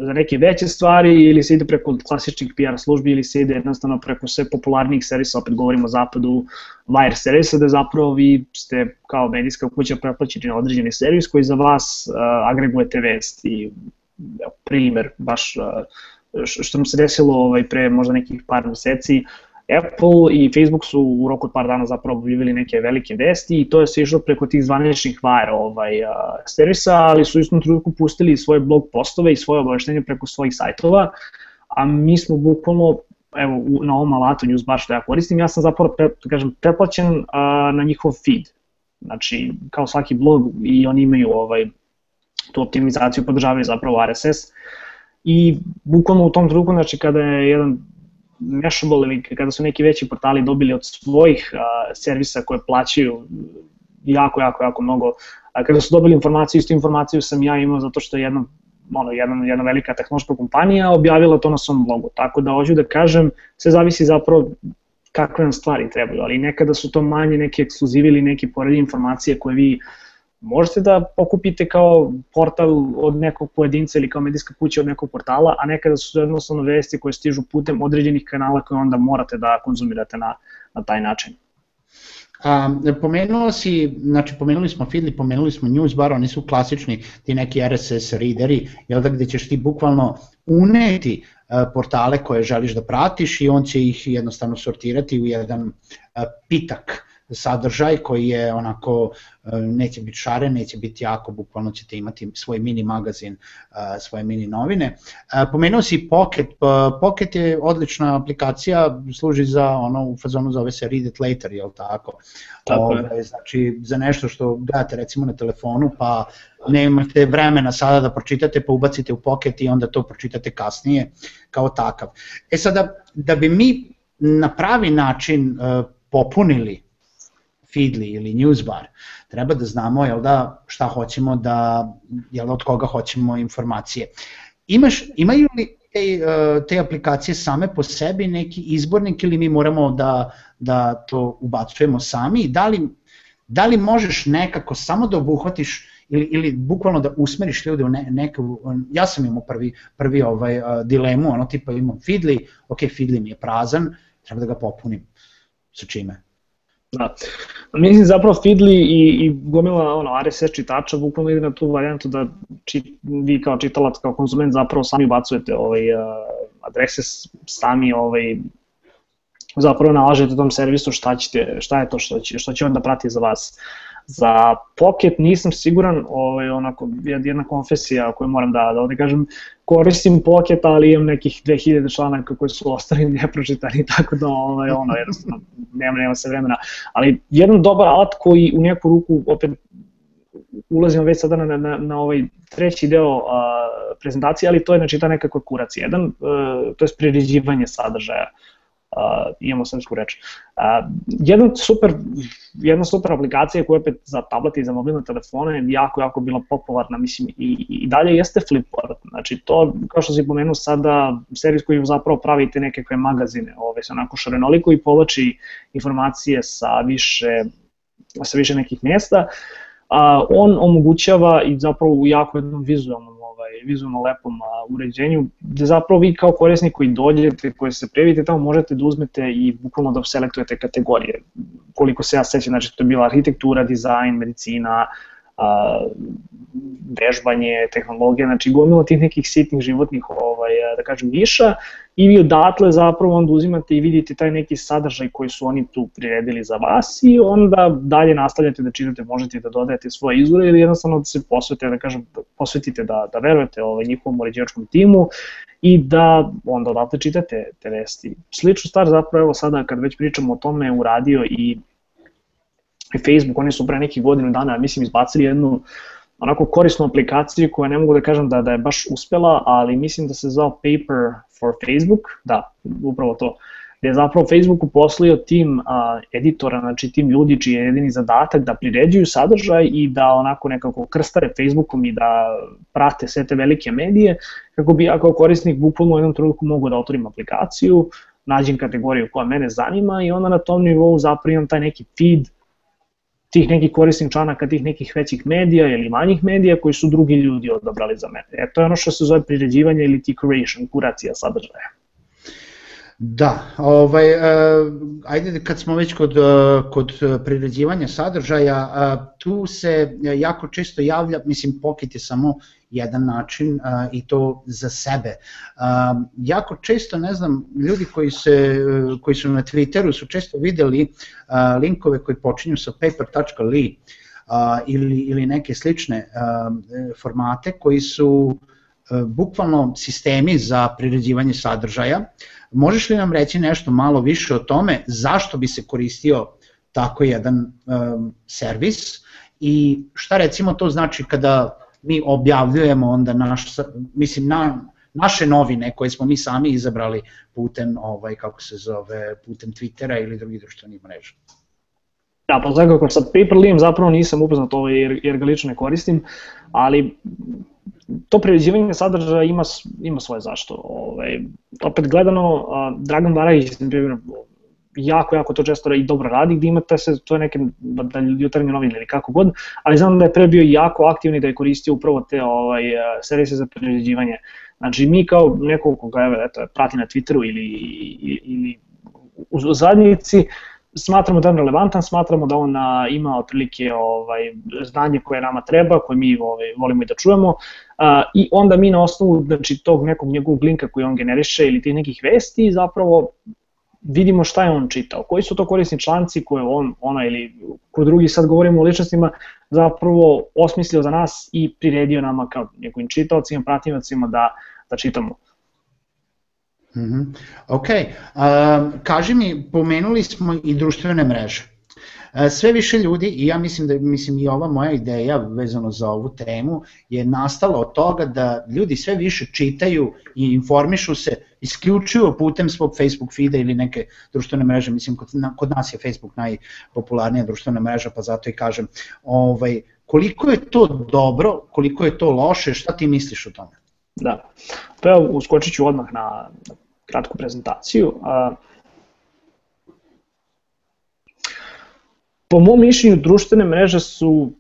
za neke veće stvari ili se ide preko klasičnih PR službi ili se ide jednostavno preko sve popularnijih servisa, opet govorimo o zapadu, wire servisa, da zapravo vi ste kao medijska kuća preplaćeni na određeni servis koji za vas uh, agregujete vesti. Primer, baš uh, što nam se desilo ovaj, pre možda nekih par meseci, Apple i Facebook su u roku od par dana zapravo objavili neke velike vesti i to je se išlo preko tih zvaničnih wire ovaj, uh, servisa, ali su istom trenutku pustili svoje blog postove i svoje obaveštenje preko svojih sajtova, a mi smo bukvalno evo, na ovom alatu Newsbar što ja koristim, ja sam zapravo, pre, da kažem, preplaćen uh, na njihov feed. Znači, kao svaki blog i oni imaju ovaj, tu optimizaciju, podržavaju zapravo RSS i bukvalno u tom trenutku, znači kada je jedan Mashable ili kada su neki veći portali dobili od svojih a, servisa koje plaćaju jako, jako, jako mnogo, a kada su dobili informaciju, istu informaciju sam ja imao zato što je jedna ono, jedna, jedna velika tehnološka kompanija objavila to na svom blogu. Tako da hoću da kažem, sve zavisi zapravo kakve nam stvari trebaju, ali nekada su to manje neki ekskluzivi ili neki poredi informacije koje vi možete da pokupite kao portal od nekog pojedinca ili kao medijska kuća od nekog portala, a nekada su jednostavno vesti koje stižu putem određenih kanala koje onda morate da konzumirate na, na taj način. A, pomenuo si, znači pomenuli smo Feedly, pomenuli smo Newsbar, oni su klasični ti neki RSS readeri, jel da gde ćeš ti bukvalno uneti portale koje želiš da pratiš i on će ih jednostavno sortirati u jedan pitak sadržaj koji je onako e, neće biti šaren, neće biti jako, bukvalno ćete imati svoj mini magazin, e, svoje mini novine. E, pomenuo si Pocket, Pocket je odlična aplikacija, služi za ono u fazonu zove se Read it later, jel tako? Tako je. Ovaj, znači za nešto što gledate recimo na telefonu pa nemate vremena sada da pročitate pa ubacite u Pocket i onda to pročitate kasnije kao takav. E sada da bi mi na pravi način popunili Feedly ili Newsbar, treba da znamo jel da, šta hoćemo da, jel da, od koga hoćemo informacije. Imaš, imaju li te, e, te aplikacije same po sebi neki izbornik ili mi moramo da, da to ubacujemo sami? Da li, da li možeš nekako samo da obuhvatiš ili, ili bukvalno da usmeriš ljude u ne, neku, ja sam imao prvi, prvi ovaj, uh, dilemu, ono tipa imam Feedly, ok, Feedly mi je prazan, treba da ga popunim. Sa čime? Da. Mislim zapravo Feedly i, i gomila ono, RSS čitača bukvalno ide na tu varijantu da či, vi kao čitalac, kao konzument zapravo sami ubacujete ovaj, uh, adrese, sami ovaj, zapravo nalažete tom servisu šta, ćete, šta je to što će, što će on da prati za vas. Za Pocket nisam siguran, ovaj, onako, jedna konfesija koju moram da, da ovde kažem, koristim Pocket, ali imam nekih 2000 članaka koji su ostali nepročitani, tako da ovaj, ono, jednostavno, nema, nema se vremena. Ali jedan dobar alat koji u neku ruku, opet, ulazimo već sada na, na, na ovaj treći deo a, prezentacije, ali to je znači ta nekakva kuracija. Jedan, a, e, to je priređivanje sadržaja. Uh, uh, imamo srpsku reč. Uh, jedna, super, jedna super aplikacija koja opet za tablet i za mobilne telefone je jako, jako bila popularna, mislim, i, i dalje jeste Flipboard. Znači to, kao što si pomenuo sada, servis koji zapravo pravite nekakve magazine, ove se onako šarenoliko i povlači informacije sa više, sa više nekih mesta, a, on omogućava i zapravo u jako jednom vizualnom ovaj, vizualno lepom a, uređenju, gde zapravo vi kao korisnik koji dođete, koji se prijavite tamo, možete da uzmete i bukvalno da selektujete kategorije. Koliko se ja sećam, znači to je bila arhitektura, dizajn, medicina, a, vežbanje, tehnologija, znači gomila tih nekih sitnih životnih, ovaj, da kažem, viša i vi odatle zapravo onda uzimate i vidite taj neki sadržaj koji su oni tu priredili za vas i onda dalje nastavljate da čitate, možete da dodajete svoje izvore ili jednostavno da se posvetite, da kažem, posvetite da, da verujete ovaj, njihovom uređivačkom timu i da onda odatle čitate te vesti. Sličnu stvar zapravo evo sada kad već pričamo o tome uradio i Facebook, oni su pre nekih godinu dana, mislim, izbacili jednu onako korisnu aplikaciju koja ne mogu da kažem da, da je baš uspela, ali mislim da se zvao Paper for Facebook, da, upravo to, gde je zapravo Facebook uposlio tim a, editora, znači tim ljudi čiji je jedini zadatak da priređuju sadržaj i da onako nekako krstare Facebookom i da prate sve te velike medije, kako bi ja kao korisnik bukvalno u jednom trenutku mogu da otvorim aplikaciju, nađem kategoriju koja mene zanima i onda na tom nivou zapravo imam taj neki feed tih nekih korisnih članaka, tih nekih većih medija ili manjih medija koji su drugi ljudi odabrali za mene. E, to je ono što se zove priređivanje ili ti curation, kuracija sadržaja. Da, ovaj, uh, ajde kad smo već kod, uh, kod priređivanja sadržaja, uh, tu se jako često javlja, mislim Pocket je samo jedan način i to za sebe. Jako često, ne znam, ljudi koji, se, koji su na Twitteru su često videli linkove koji počinju sa paper.ly ili, ili neke slične formate koji su bukvalno sistemi za priređivanje sadržaja. Možeš li nam reći nešto malo više o tome zašto bi se koristio tako jedan um, servis i šta recimo to znači kada mi objavljujemo onda naš, mislim, na, naše novine koje smo mi sami izabrali putem, ovaj, kako se zove, putem Twittera ili drugih društvenih mreža. Da, pa svakako sa Paperlim zapravo nisam upoznat ovaj jer, jer ga lično ne koristim, ali to preređivanje sadržaja ima, ima svoje zašto. Ovaj, opet gledano, Dragan Barajić, jako, jako to često i dobro radi, gde imate se, to je neke da, jutarnje novine ili kako god, ali znam da je pre bio jako aktivni da je koristio upravo te ovaj, servise za priređivanje. Znači mi kao neko koga evo, eto, prati na Twitteru ili, ili u zadnjici, smatramo da je relevantan, smatramo da on a, ima otprilike ovaj, znanje koje nama treba, koje mi ovaj, volimo i da čujemo a, i onda mi na osnovu znači, tog nekog njegovog linka koji on generiše ili tih nekih vesti zapravo vidimo šta je on čitao, koji su to korisni članci koje on, ona ili ko drugi, sad govorimo o ličnostima, zapravo osmislio za nas i priredio nama kao nekim čitaocima, pratimacima da, da čitamo. Mm -hmm. Ok, uh, kaži mi, pomenuli smo i društvene mreže. E, sve više ljudi, i ja mislim da mislim i ova moja ideja vezano za ovu temu, je nastala od toga da ljudi sve više čitaju i informišu se isključivo putem svog Facebook feeda ili neke društvene mreže, mislim kod, kod nas je Facebook najpopularnija društvena mreža, pa zato i kažem, ovaj, koliko je to dobro, koliko je to loše, šta ti misliš o tome? Da, pa evo, odmah na, na kratku prezentaciju. A, po mom mišljenju društvene mreže su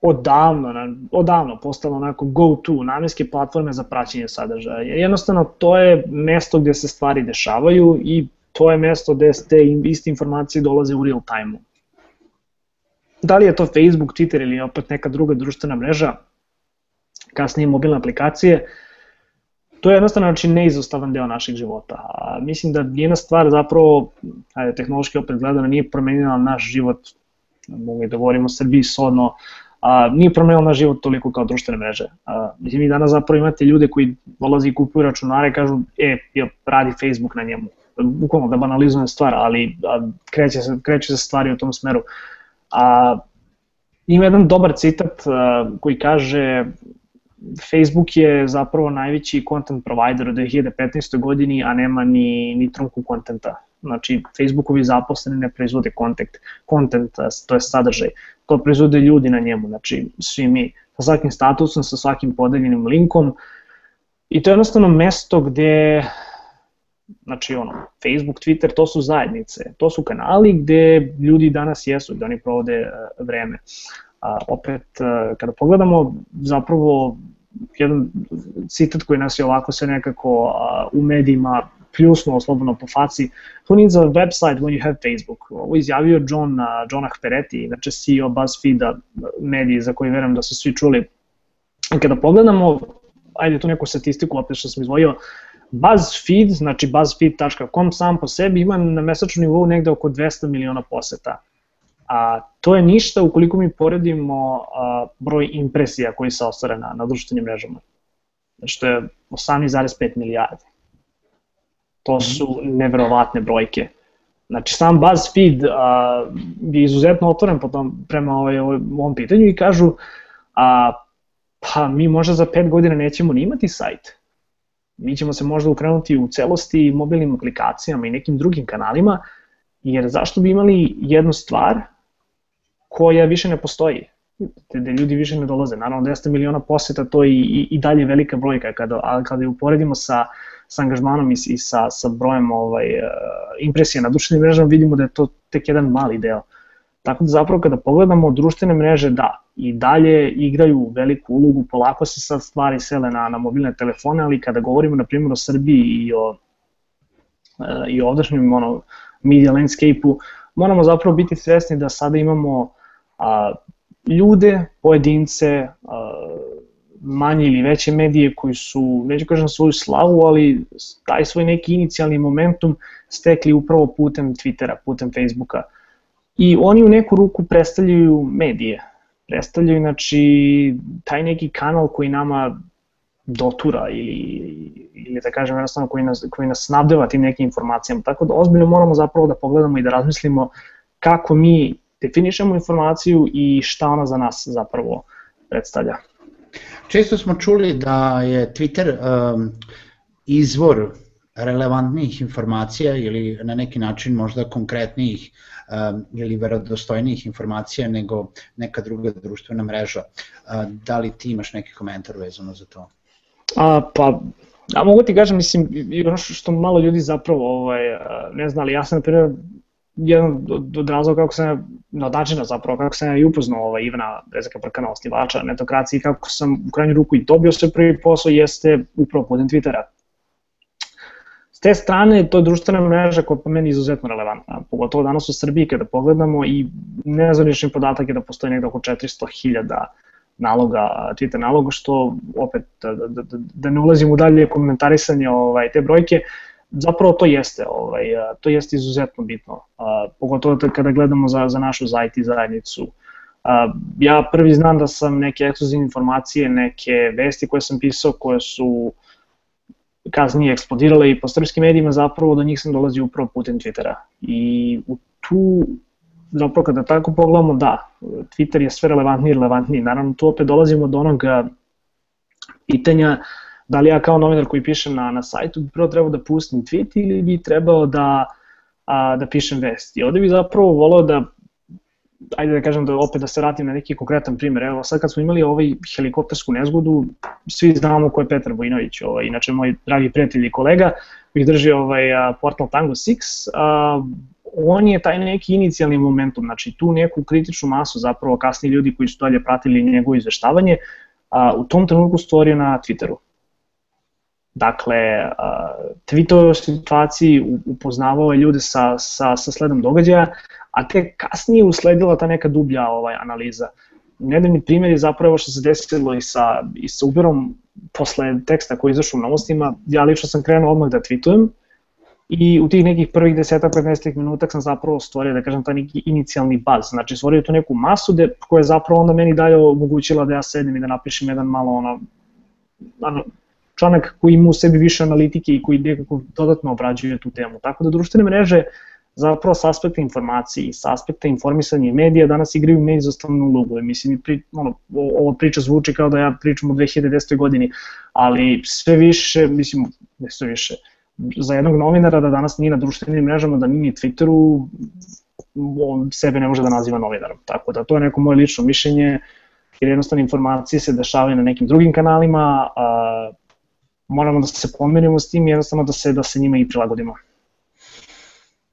odavno, odavno postalo onako go-to, namenske platforme za praćenje sadržaja. Jednostavno, to je mesto gde se stvari dešavaju i to je mesto gde te iste informacije dolaze u real time-u. Da li je to Facebook, Twitter ili opet neka druga društvena mreža, kasnije mobilne aplikacije, to je jednostavno znači, neizostavan deo našeg života. A mislim da jedna stvar zapravo, ajde, tehnološki opet gledano, nije promenila naš život, mogu da govorimo o Srbiji sodno, a, nije promenila naš život toliko kao društvene mreže. A, mislim, i danas zapravo imate ljude koji dolazi i kupuju računare i kažu, e, ja, radi Facebook na njemu. Bukvalno da banalizujem stvar, ali a, kreće, se, kreće se stvari u tom smeru. A, ima jedan dobar citat a, koji kaže Facebook je zapravo najveći content provider u 2015. godini, a nema ni, ni trunku kontenta. Znači, Facebookovi zaposleni ne proizvode content, content, to je sadržaj. To proizvode ljudi na njemu, znači svi mi, sa svakim statusom, sa svakim podeljenim linkom. I to je jednostavno mesto gde, znači ono, Facebook, Twitter, to su zajednice, to su kanali gde ljudi danas jesu, gde oni provode vreme. A, opet, kada pogledamo, zapravo jedan citat koji nas je ovako se nekako a, u medijima pljusnuo slobodno po faci, who needs a website when you have Facebook? Ovo izjavio John, uh, John Ahpereti, znači CEO BuzzFeeda, mediji za koji verujem da su svi čuli. Kada pogledamo, ajde tu neku statistiku opet što sam izvojio, BuzzFeed, znači buzzfeed.com sam po sebi ima na mesečnom nivou negde oko 200 miliona poseta A to je ništa ukoliko mi poredimo a, broj impresija koji se ostvare na, na društvenim mrežama. Što je 18,5 milijardi. To mhm. su neverovatne brojke. Znači, sam BuzzFeed a, je izuzetno otvoren potom, prema ovaj, ovom pitanju i kažu a, pa mi možda za 5 godina nećemo ni imati sajt. Mi ćemo se možda ukrenuti u celosti mobilnim aplikacijama i nekim drugim kanalima, jer zašto bi imali jednu stvar koja više ne postoji, gde ljudi više ne dolaze. Naravno, 200 miliona poseta, to je i, i dalje velika brojka, kada, ali kada je uporedimo sa, sa angažmanom i, i sa, sa brojem ovaj, uh, impresija na društvenim mrežama, vidimo da je to tek jedan mali deo. Tako da zapravo kada pogledamo društvene mreže, da, i dalje igraju veliku ulogu, polako se sad stvari sele na, na mobilne telefone, ali kada govorimo na primjer o Srbiji i o, uh, i o ovdašnjem ono, media landscape-u, moramo zapravo biti svesni da sada imamo a, ljude, pojedince, a, manje ili veće medije koji su, neću kažem svoju slavu, ali taj svoj neki inicijalni momentum stekli upravo putem Twittera, putem Facebooka. I oni u neku ruku predstavljaju medije, predstavljaju znači taj neki kanal koji nama dotura ili, ili da kažem jednostavno koji nas, koji nas snabdeva tim nekim informacijama. Tako da ozbiljno moramo zapravo da pogledamo i da razmislimo kako mi definišemo informaciju i šta ona za nas zapravo predstavlja. Često smo čuli da je Twitter um, izvor relevantnijih informacija ili na neki način možda konkretnijih um, ili verodostojnijih informacija nego neka druga društvena mreža. Uh, da li ti imaš neki komentar vezano za to? A, pa, ja mogu ti kažem, mislim, ono što malo ljudi zapravo ovaj, ne zna, ali ja sam, na primjer, jedan od, od razloga kako sam, od načina zapravo, kako sam ja i upoznao ovaj, Ivana Rezaka Prkana, osnivača netokracije, kako sam u krajnju ruku i dobio sve prvi posao, jeste upravo putem Twittera. S te strane, to je društvena mreža koja po meni izuzetno relevantna, pogotovo danas u Srbiji kada pogledamo i nezvanični podatak je da postoji nekdo oko 400.000 naloga, Twitter naloga, što opet, da, da, da, da ne ulazim u dalje komentarisanje ovaj, te brojke, zapravo to jeste, ovaj, to jeste izuzetno bitno, a, pogotovo kada gledamo za, za našu za IT zajednicu. A, ja prvi znam da sam neke ekskluzivne informacije, neke vesti koje sam pisao, koje su kasnije eksplodirale i po srpskim medijima, zapravo do njih sam dolazio upravo putem Twittera. I u tu, zapravo kada tako pogledamo, da, Twitter je sve relevantniji i relevantniji. Naravno, tu opet dolazimo do onog pitanja da li ja kao novinar koji pišem na, na sajtu bi prvo trebao da pustim tweet ili bi trebao da, a, da pišem vest. I ovde bi zapravo volao da ajde da kažem da opet da se vratim na neki konkretan primjer. Evo sad kad smo imali ovaj helikoptersku nezgodu, svi znamo ko je Petar Vojinović, ovaj, inače moj dragi prijatelj i kolega, koji drži ovaj, portal Tango 6, a, on je taj neki inicijalni momentum, znači tu neku kritičnu masu zapravo kasni ljudi koji su dalje pratili njegovo izveštavanje, a, u tom trenutku stvorio na Twitteru. Dakle, tweetovao o situaciji, upoznavao je ljude sa, sa, sa sledom događaja, a te kasnije usledila ta neka dublja ovaj, analiza. Nedavni primjer je zapravo što se desilo i sa, i sa Uberom posle teksta koji izašao u novostima. Ja lično sam krenuo odmah da tweetujem i u tih nekih prvih 10-15 minuta sam zapravo stvorio, da kažem, taj neki inicijalni baz. Znači, stvorio tu neku masu de, koja je zapravo onda meni dalje omogućila da ja sedem i da napišem jedan malo ono članak koji ima u sebi više analitike i koji nekako dodatno obrađuje tu temu. Tako da društvene mreže zapravo s aspekta informacije i s aspekta informisanja i medija danas igraju neizostavnu ulogu. Mislim, pri, ono, ova priča zvuči kao da ja pričam o 2010. godini, ali sve više, mislim, ne sve više, za jednog novinara da danas nije na društvenim mrežama, da nije Twitteru, on sebe ne može da naziva novinarom. Tako da to je neko moje lično mišljenje, jer jednostavno informacije se dešavaju na nekim drugim kanalima, a, moramo da se pomerimo s tim i jednostavno da se, da se njima i prilagodimo.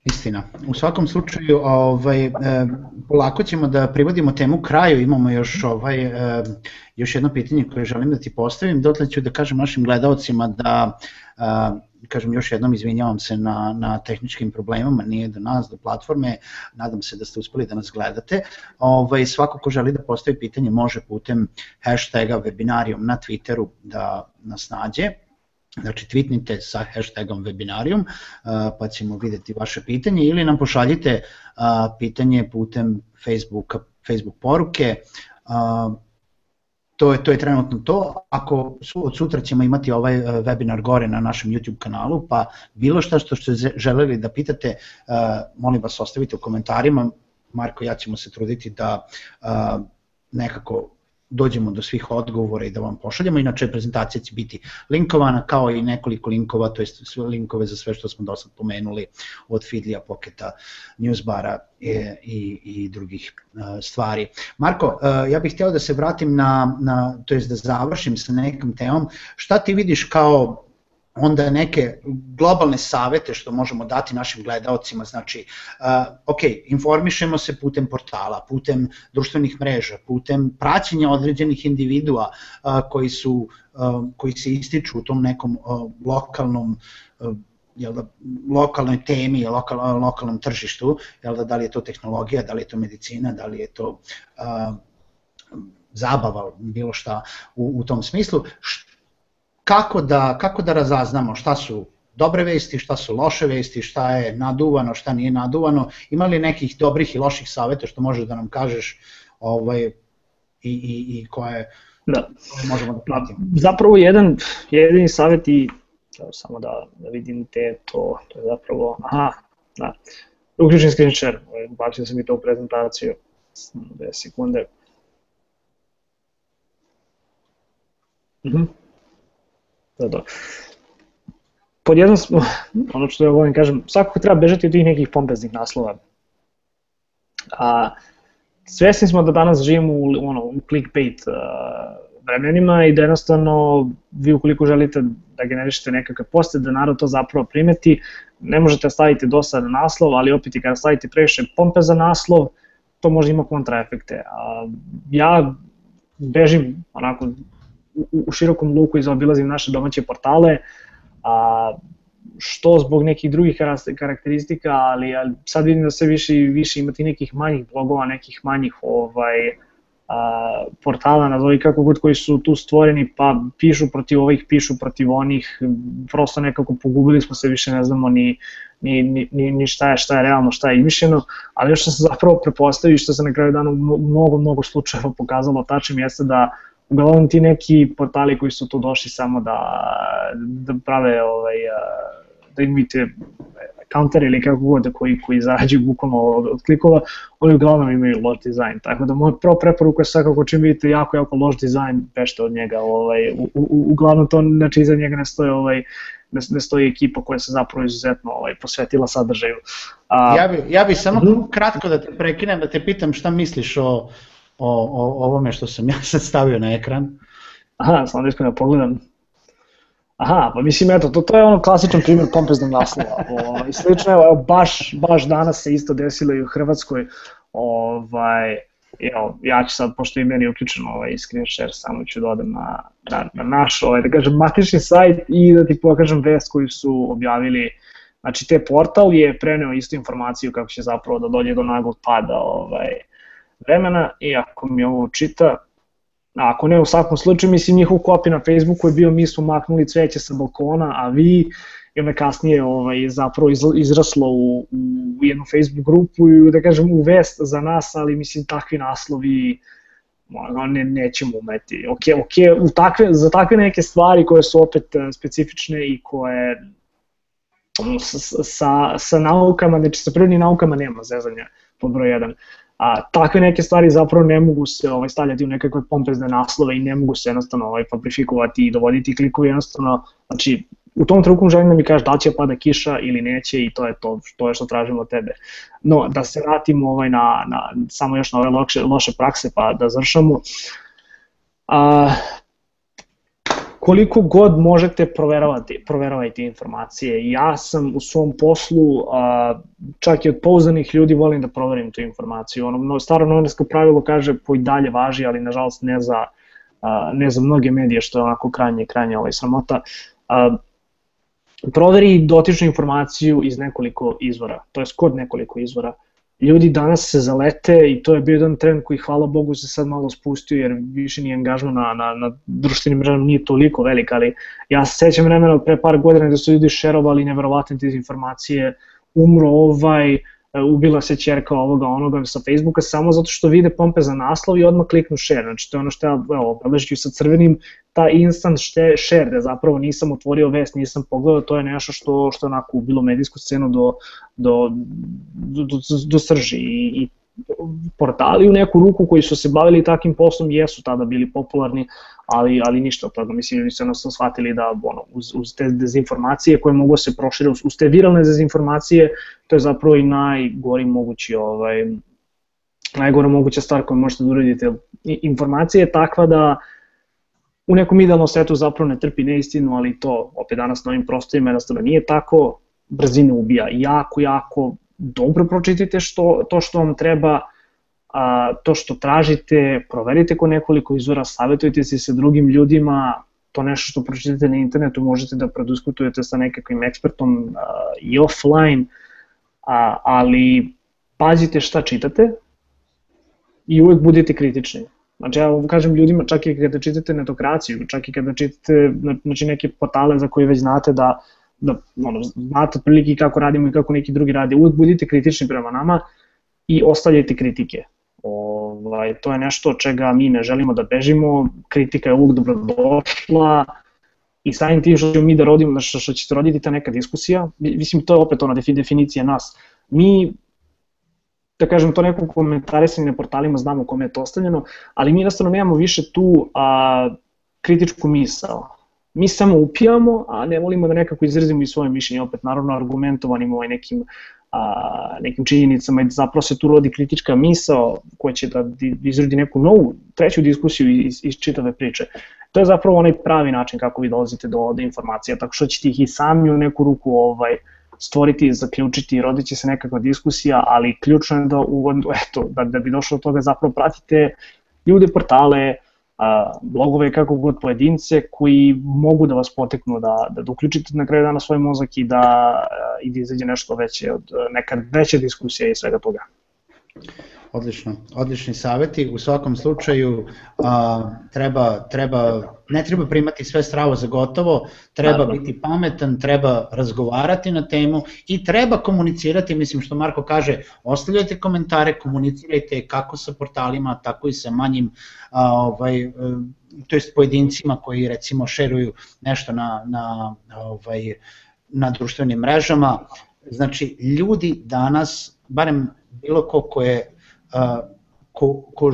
Istina. U svakom slučaju, ovaj, e, polako ćemo da privodimo temu kraju, imamo još, ovaj, e, još jedno pitanje koje želim da ti postavim, dotle ću da kažem našim gledalcima da e, kažem još jednom izvinjavam se na, na tehničkim problemima, nije do nas, do platforme, nadam se da ste uspeli da nas gledate. Ovaj, svako ko želi da postavi pitanje može putem hashtaga webinarijom na Twitteru da nas nađe, Znači, tweetnite sa hashtagom webinarium, pa ćemo videti vaše pitanje ili nam pošaljite pitanje putem Facebooka, Facebook poruke, to je, to je trenutno to. Ako su, od sutra ćemo imati ovaj webinar gore na našem YouTube kanalu, pa bilo šta što ste želeli da pitate, molim vas ostavite u komentarima. Marko ja ćemo se truditi da nekako dođemo do svih odgovora i da vam pošaljemo. Inače, prezentacija će biti linkovana kao i nekoliko linkova, to je sve linkove za sve što smo do sad pomenuli od Feedlija, Poketa, Newsbara i, i, i drugih uh, stvari. Marko, uh, ja bih htio da se vratim na, na to jest da završim sa nekom temom. Šta ti vidiš kao onda neke globalne savete što možemo dati našim gledaocima, znači, uh, ok, informišemo se putem portala, putem društvenih mreža, putem praćenja određenih individua uh, koji su uh, koji se ističu u tom nekom uh, lokalnom uh, jel da, lokalnoj temi, lokal, lokalnom tržištu, jel da, da li je to tehnologija, da li je to medicina, da li je to zabava, bilo šta u, u tom smislu kako da, kako da razaznamo šta su dobre vesti, šta su loše vesti, šta je naduvano, šta nije naduvano, ima li nekih dobrih i loših saveta što možeš da nam kažeš ovaj, i, i, i koje, da. koje možemo da pratimo? Zapravo jedan, jedini savjet i samo da, da vidim te to, to je zapravo, aha, da, uključen screen share, ovaj, bacio sam i to u prezentaciju, 2 sekunde. Mhm. Mm Da, da. Pod jednom, ono što ja volim kažem, svakako treba bežati od tih nekih pompeznih naslova. A, svesni smo da danas živimo u, ono, u clickbait uh, vremenima i da jednostavno vi ukoliko želite da generišete nekakve poste, da narod to zapravo primeti, ne možete staviti dosadan naslov, ali opet i kada stavite previše za naslov, to može ima kontraefekte. A, ja bežim onako u, u širokom luku izobilazim naše domaće portale, a što zbog nekih drugih karakteristika, ali, ali sad vidim da sve više i više imati nekih manjih blogova, nekih manjih ovaj, a, portala, nazovi kako god koji su tu stvoreni, pa pišu protiv ovih, pišu protiv onih, prosto nekako pogubili smo se, više ne znamo ni, ni, ni, ni šta je, šta je realno, šta je izmišljeno, ali još što se zapravo prepostavi što se na kraju dana mnogo, mnogo slučajeva pokazalo tačnim jeste da uglavnom ti neki portali koji su tu došli samo da, da prave ovaj, da imite counter ili kako god koji, koji zarađuju bukvalno od, od klikova, oni uglavnom imaju loš dizajn. Tako da moja prva preporuka je svakako čim vidite jako, jako loš dizajn, bešte od njega. Ovaj, u, u, uglavnom to, znači iza njega ne stoji ovaj, ne, ne stoji ekipa koja se zapravo izuzetno ovaj, posvetila sadržaju. A, ja, bi, ja bi samo uh, kratko da te prekinem, da te pitam šta misliš o, o, o ovome što sam ja sad stavio na ekran. Aha, samo da iskreno pogledam. Aha, pa mislim, eto, to, to je ono klasičan primjer pompeznog naslova. O, I slično, evo, baš, baš danas se isto desilo i u Hrvatskoj. Ovaj, evo, ja ću sad, pošto je meni uključen ovaj screen share, samo ću da odem na, na, na naš, ovaj, da kažem, matični sajt i da ti pokažem vest koju su objavili Znači, te portal je preneo istu informaciju kako će zapravo da dođe do naglog pada ovaj, vremena i ako mi ovo čita, ako ne, u svakom slučaju, mislim, njihov kopi na Facebooku je bio mi smo maknuli cveće sa balkona, a vi, i onda kasnije ovaj, zapravo izraslo u, u jednu Facebook grupu i da kažem u vest za nas, ali mislim takvi naslovi ne, nećemo umeti. Ok, ok, u takve, za takve neke stvari koje su opet eh, specifične i koje sa, sa, sa naukama, znači sa prirodnim naukama nema zezanja pod broj 1 a, takve neke stvari zapravo ne mogu se ovaj, stavljati u nekakve pompezne naslove i ne mogu se jednostavno ovaj, fabrifikovati i dovoditi klikovi jednostavno, znači u tom trenutku želim da mi kažeš da će pada kiša ili neće i to je to, to je što tražimo od tebe. No, da se vratimo ovaj na, na, samo još na ove loše, loše prakse pa da završamo. A, koliko god možete proveravati, proveravajte informacije. Ja sam u svom poslu, a, čak i od pouzanih ljudi volim da proverim tu informaciju. Ono, staro novinarsko pravilo kaže po i dalje važi, ali nažalost ne za, a, ne za mnoge medije, što je onako krajnje, krajnje ovaj, sramota. A, proveri dotičnu informaciju iz nekoliko izvora, to je kod nekoliko izvora ljudi danas se zalete i to je bio jedan trend koji hvala Bogu se sad malo spustio jer više ni angažman na, na, na društvenim mrežama nije toliko velik, ali ja se sećam vremena pre par godina da su ljudi šerovali neverovatne dezinformacije, umro ovaj, ubila se čerka ovoga onoga sa Facebooka samo zato što vide pompe za naslov i odmah kliknu share. Znači to je ono što ja evo, sa crvenim, ta instant share da zapravo nisam otvorio vest, nisam pogledao, to je nešto što, što onako ubilo medijsku scenu do, do, do, do, do srži i, i portali u neku ruku koji su se bavili takim poslom jesu tada bili popularni, ali, ali ništa od toga. Mislim, ljudi su jednostavno shvatili da ono, uz, uz te dezinformacije koje mogu da se prošire, uz, uz te viralne dezinformacije, to je zapravo i najgori mogući ovaj, najgora moguća stvar koju možete da uradite. Informacija je takva da u nekom idealnom svetu zapravo ne trpi neistinu, ali to opet danas na ovim prostorima jednostavno nije tako, brzine ubija jako, jako dobro pročitajte što, to što vam treba, a, to što tražite, proverite ko nekoliko izvora, savjetujte se sa drugim ljudima, to nešto što pročitate na internetu možete da prodiskutujete sa nekakvim ekspertom a, i offline, a, ali pazite šta čitate i uvek budete kritični. Znači ja vam kažem ljudima čak i kada čitate netokraciju, čak i kada čitate znači, neke portale za koje već znate da da ono, znate prilike kako radimo i kako neki drugi rade, uvek budite kritični prema nama i ostavljajte kritike. Ovaj, to je nešto od čega mi ne želimo da bežimo, kritika je uvek dobrodošla i samim tim što ćemo mi da rodimo, što, što će se roditi ta neka diskusija, mislim to je opet ona definicija nas. Mi da kažem, to neko komentarisanje na portalima, znamo kome je to ostavljeno, ali mi jednostavno nemamo više tu a, kritičku misao mi samo upijamo, a ne volimo da nekako izrazimo i svoje mišljenje, opet naravno argumentovanim ovaj nekim, a, nekim činjenicama i da zapravo se tu rodi kritička misao koja će da izrodi neku novu, treću diskusiju iz, iz čitave priče. To je zapravo onaj pravi način kako vi dolazite do, do informacija, tako što ćete ih i sami u neku ruku ovaj, stvoriti, zaključiti, rodit će se nekakva diskusija, ali ključno je da, u, eto, da, da bi došlo do toga zapravo pratite ljude, portale, a, blogove kako god pojedince koji mogu da vas poteknu da, da, da uključite na kraju dana svoj mozak i da, i da izađe nešto veće od neka veća diskusija i svega toga. Odlično, odlični saveti. U svakom slučaju a, treba, treba, ne treba primati sve stravo za gotovo, treba Naravno. biti pametan, treba razgovarati na temu i treba komunicirati, mislim što Marko kaže, ostavljajte komentare, komunicirajte kako sa portalima, tako i sa manjim a, ovaj, to jest pojedincima koji recimo šeruju nešto na, na, ovaj, na društvenim mrežama. Znači, ljudi danas, barem bilo ko ko je ko, ko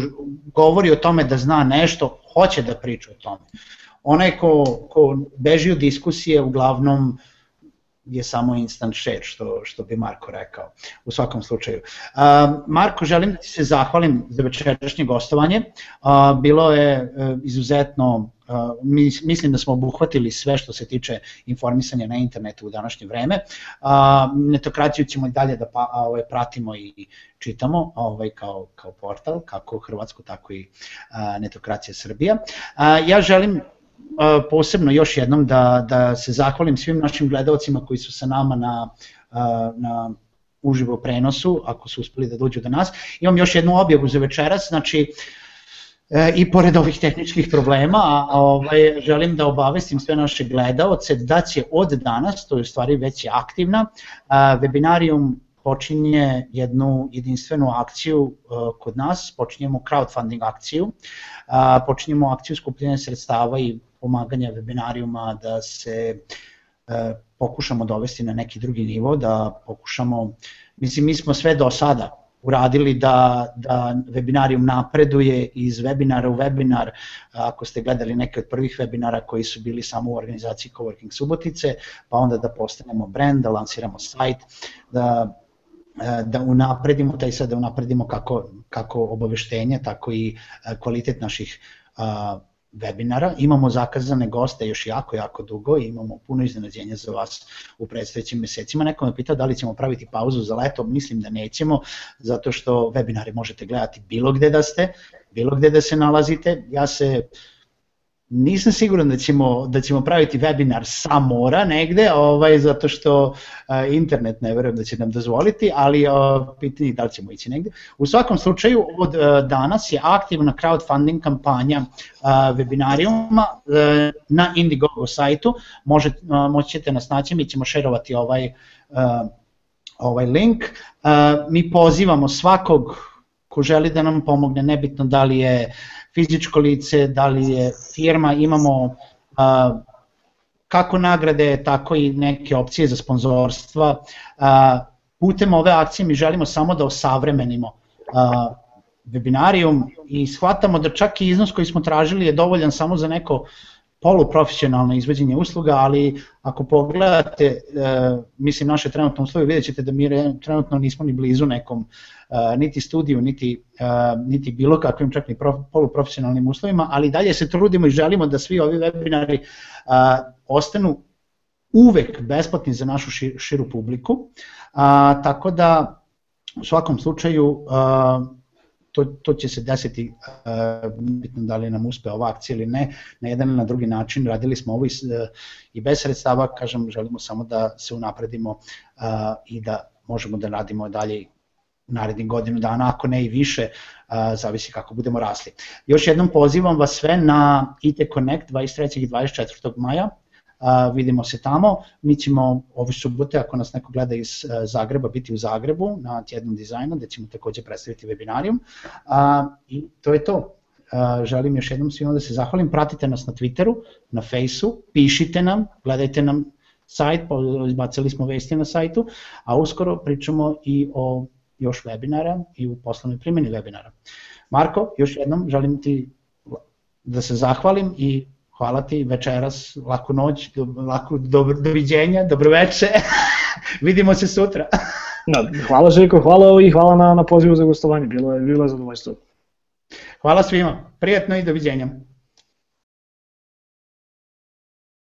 govori o tome da zna nešto, hoće da priča o tome. Onaj ko, ko beži u diskusije uglavnom je samo instant share, što, što bi Marko rekao, u svakom slučaju. Uh, Marko, želim da ti se zahvalim za večerašnje gostovanje. Bilo je uh, izuzetno mislim da smo obuhvatili sve što se tiče informisanja na internetu u današnje vreme. Netokraciju ćemo i dalje da pa, ovaj, pratimo i čitamo ovaj, kao, kao portal, kako Hrvatsku, tako i Netokracija Srbija. Ja želim posebno još jednom da, da se zahvalim svim našim gledalcima koji su sa nama na, na uživo prenosu, ako su uspeli da dođu do nas. Imam još jednu objavu za večeras, znači E, i pored ovih tehničkih problema, a ovaj, želim da obavestim sve naše gledaoce da će od danas, to je u stvari već je aktivna, a, webinarijum počinje jednu jedinstvenu akciju e, kod nas, počinjemo crowdfunding akciju, počinjemo akciju skupljenja sredstava i pomaganja webinarijuma da se e, pokušamo dovesti na neki drugi nivo, da pokušamo, mislim mi smo sve do sada uradili da, da webinarium napreduje iz webinara u webinar, ako ste gledali neke od prvih webinara koji su bili samo u organizaciji Coworking Subotice, pa onda da postanemo brand, da lansiramo sajt, da da unapredimo taj sad da unapredimo kako, kako obaveštenje, tako i kvalitet naših webinara. Imamo zakazane goste još jako, jako dugo i imamo puno iznenađenja za vas u predstojećim mesecima. Neko me pitao da li ćemo praviti pauzu za leto, mislim da nećemo, zato što webinare možete gledati bilo gde da ste, bilo gde da se nalazite. Ja se nisam siguran da ćemo, da ćemo praviti webinar sa mora negde, ovaj, zato što uh, internet ne verujem da će nam dozvoliti, ali uh, pitanje da li ćemo ići negde. U svakom slučaju, od uh, danas je aktivna crowdfunding kampanja uh, webinarijuma uh, na Indiegogo sajtu, Može, uh, moći ćete nas naći, mi ćemo šerovati ovaj, uh, ovaj link. Uh, mi pozivamo svakog ko želi da nam pomogne, nebitno da li je fizičko lice, da li je firma, imamo a, kako nagrade, tako i neke opcije za sponzorstva. A, putem ove akcije mi želimo samo da osavremenimo a, webinarijum i shvatamo da čak i iznos koji smo tražili je dovoljan samo za neko poluprofesionalno izveđenje usluga, ali ako pogledate, e, mislim, naše trenutne uslove, vidjet ćete da mi trenutno nismo ni blizu nekom e, niti studiju, niti, e, niti bilo kakvim čak ni prof, poluprofesionalnim uslovima, ali dalje se trudimo i želimo da svi ovi webinari ostanu uvek besplatni za našu širu publiku, a, tako da u svakom slučaju a, to, to će se desiti uh, bitno da li nam uspe ova akcija ili ne, na jedan ili na drugi način, radili smo ovo i, uh, i bez sredstava, kažem, želimo samo da se unapredimo uh, i da možemo da radimo dalje narednih godinu dana, ako ne i više, zavisi kako budemo rasli. Još jednom pozivam vas sve na IT Connect 23. i 24. maja, a, vidimo se tamo. Mi ćemo ove subote, ako nas neko gleda iz a, Zagreba, biti u Zagrebu na tjednom dizajnu, gde ćemo takođe predstaviti webinarijum. A, I to je to. A, želim još jednom svima da se zahvalim. Pratite nas na Twitteru, na Faceu, pišite nam, gledajte nam sajt, izbacili smo vesti na sajtu, a uskoro pričamo i o još webinara i u poslovnoj primjeni webinara. Marko, još jednom želim ti da se zahvalim i hvala ti večeras, laku noć, laku dobro, doviđenja, dobroveče, vidimo se sutra. da, hvala Željko, hvala i hvala na, na pozivu za gostovanje, bilo je, bilo je zadovoljstvo. Hvala svima, prijatno i doviđenja.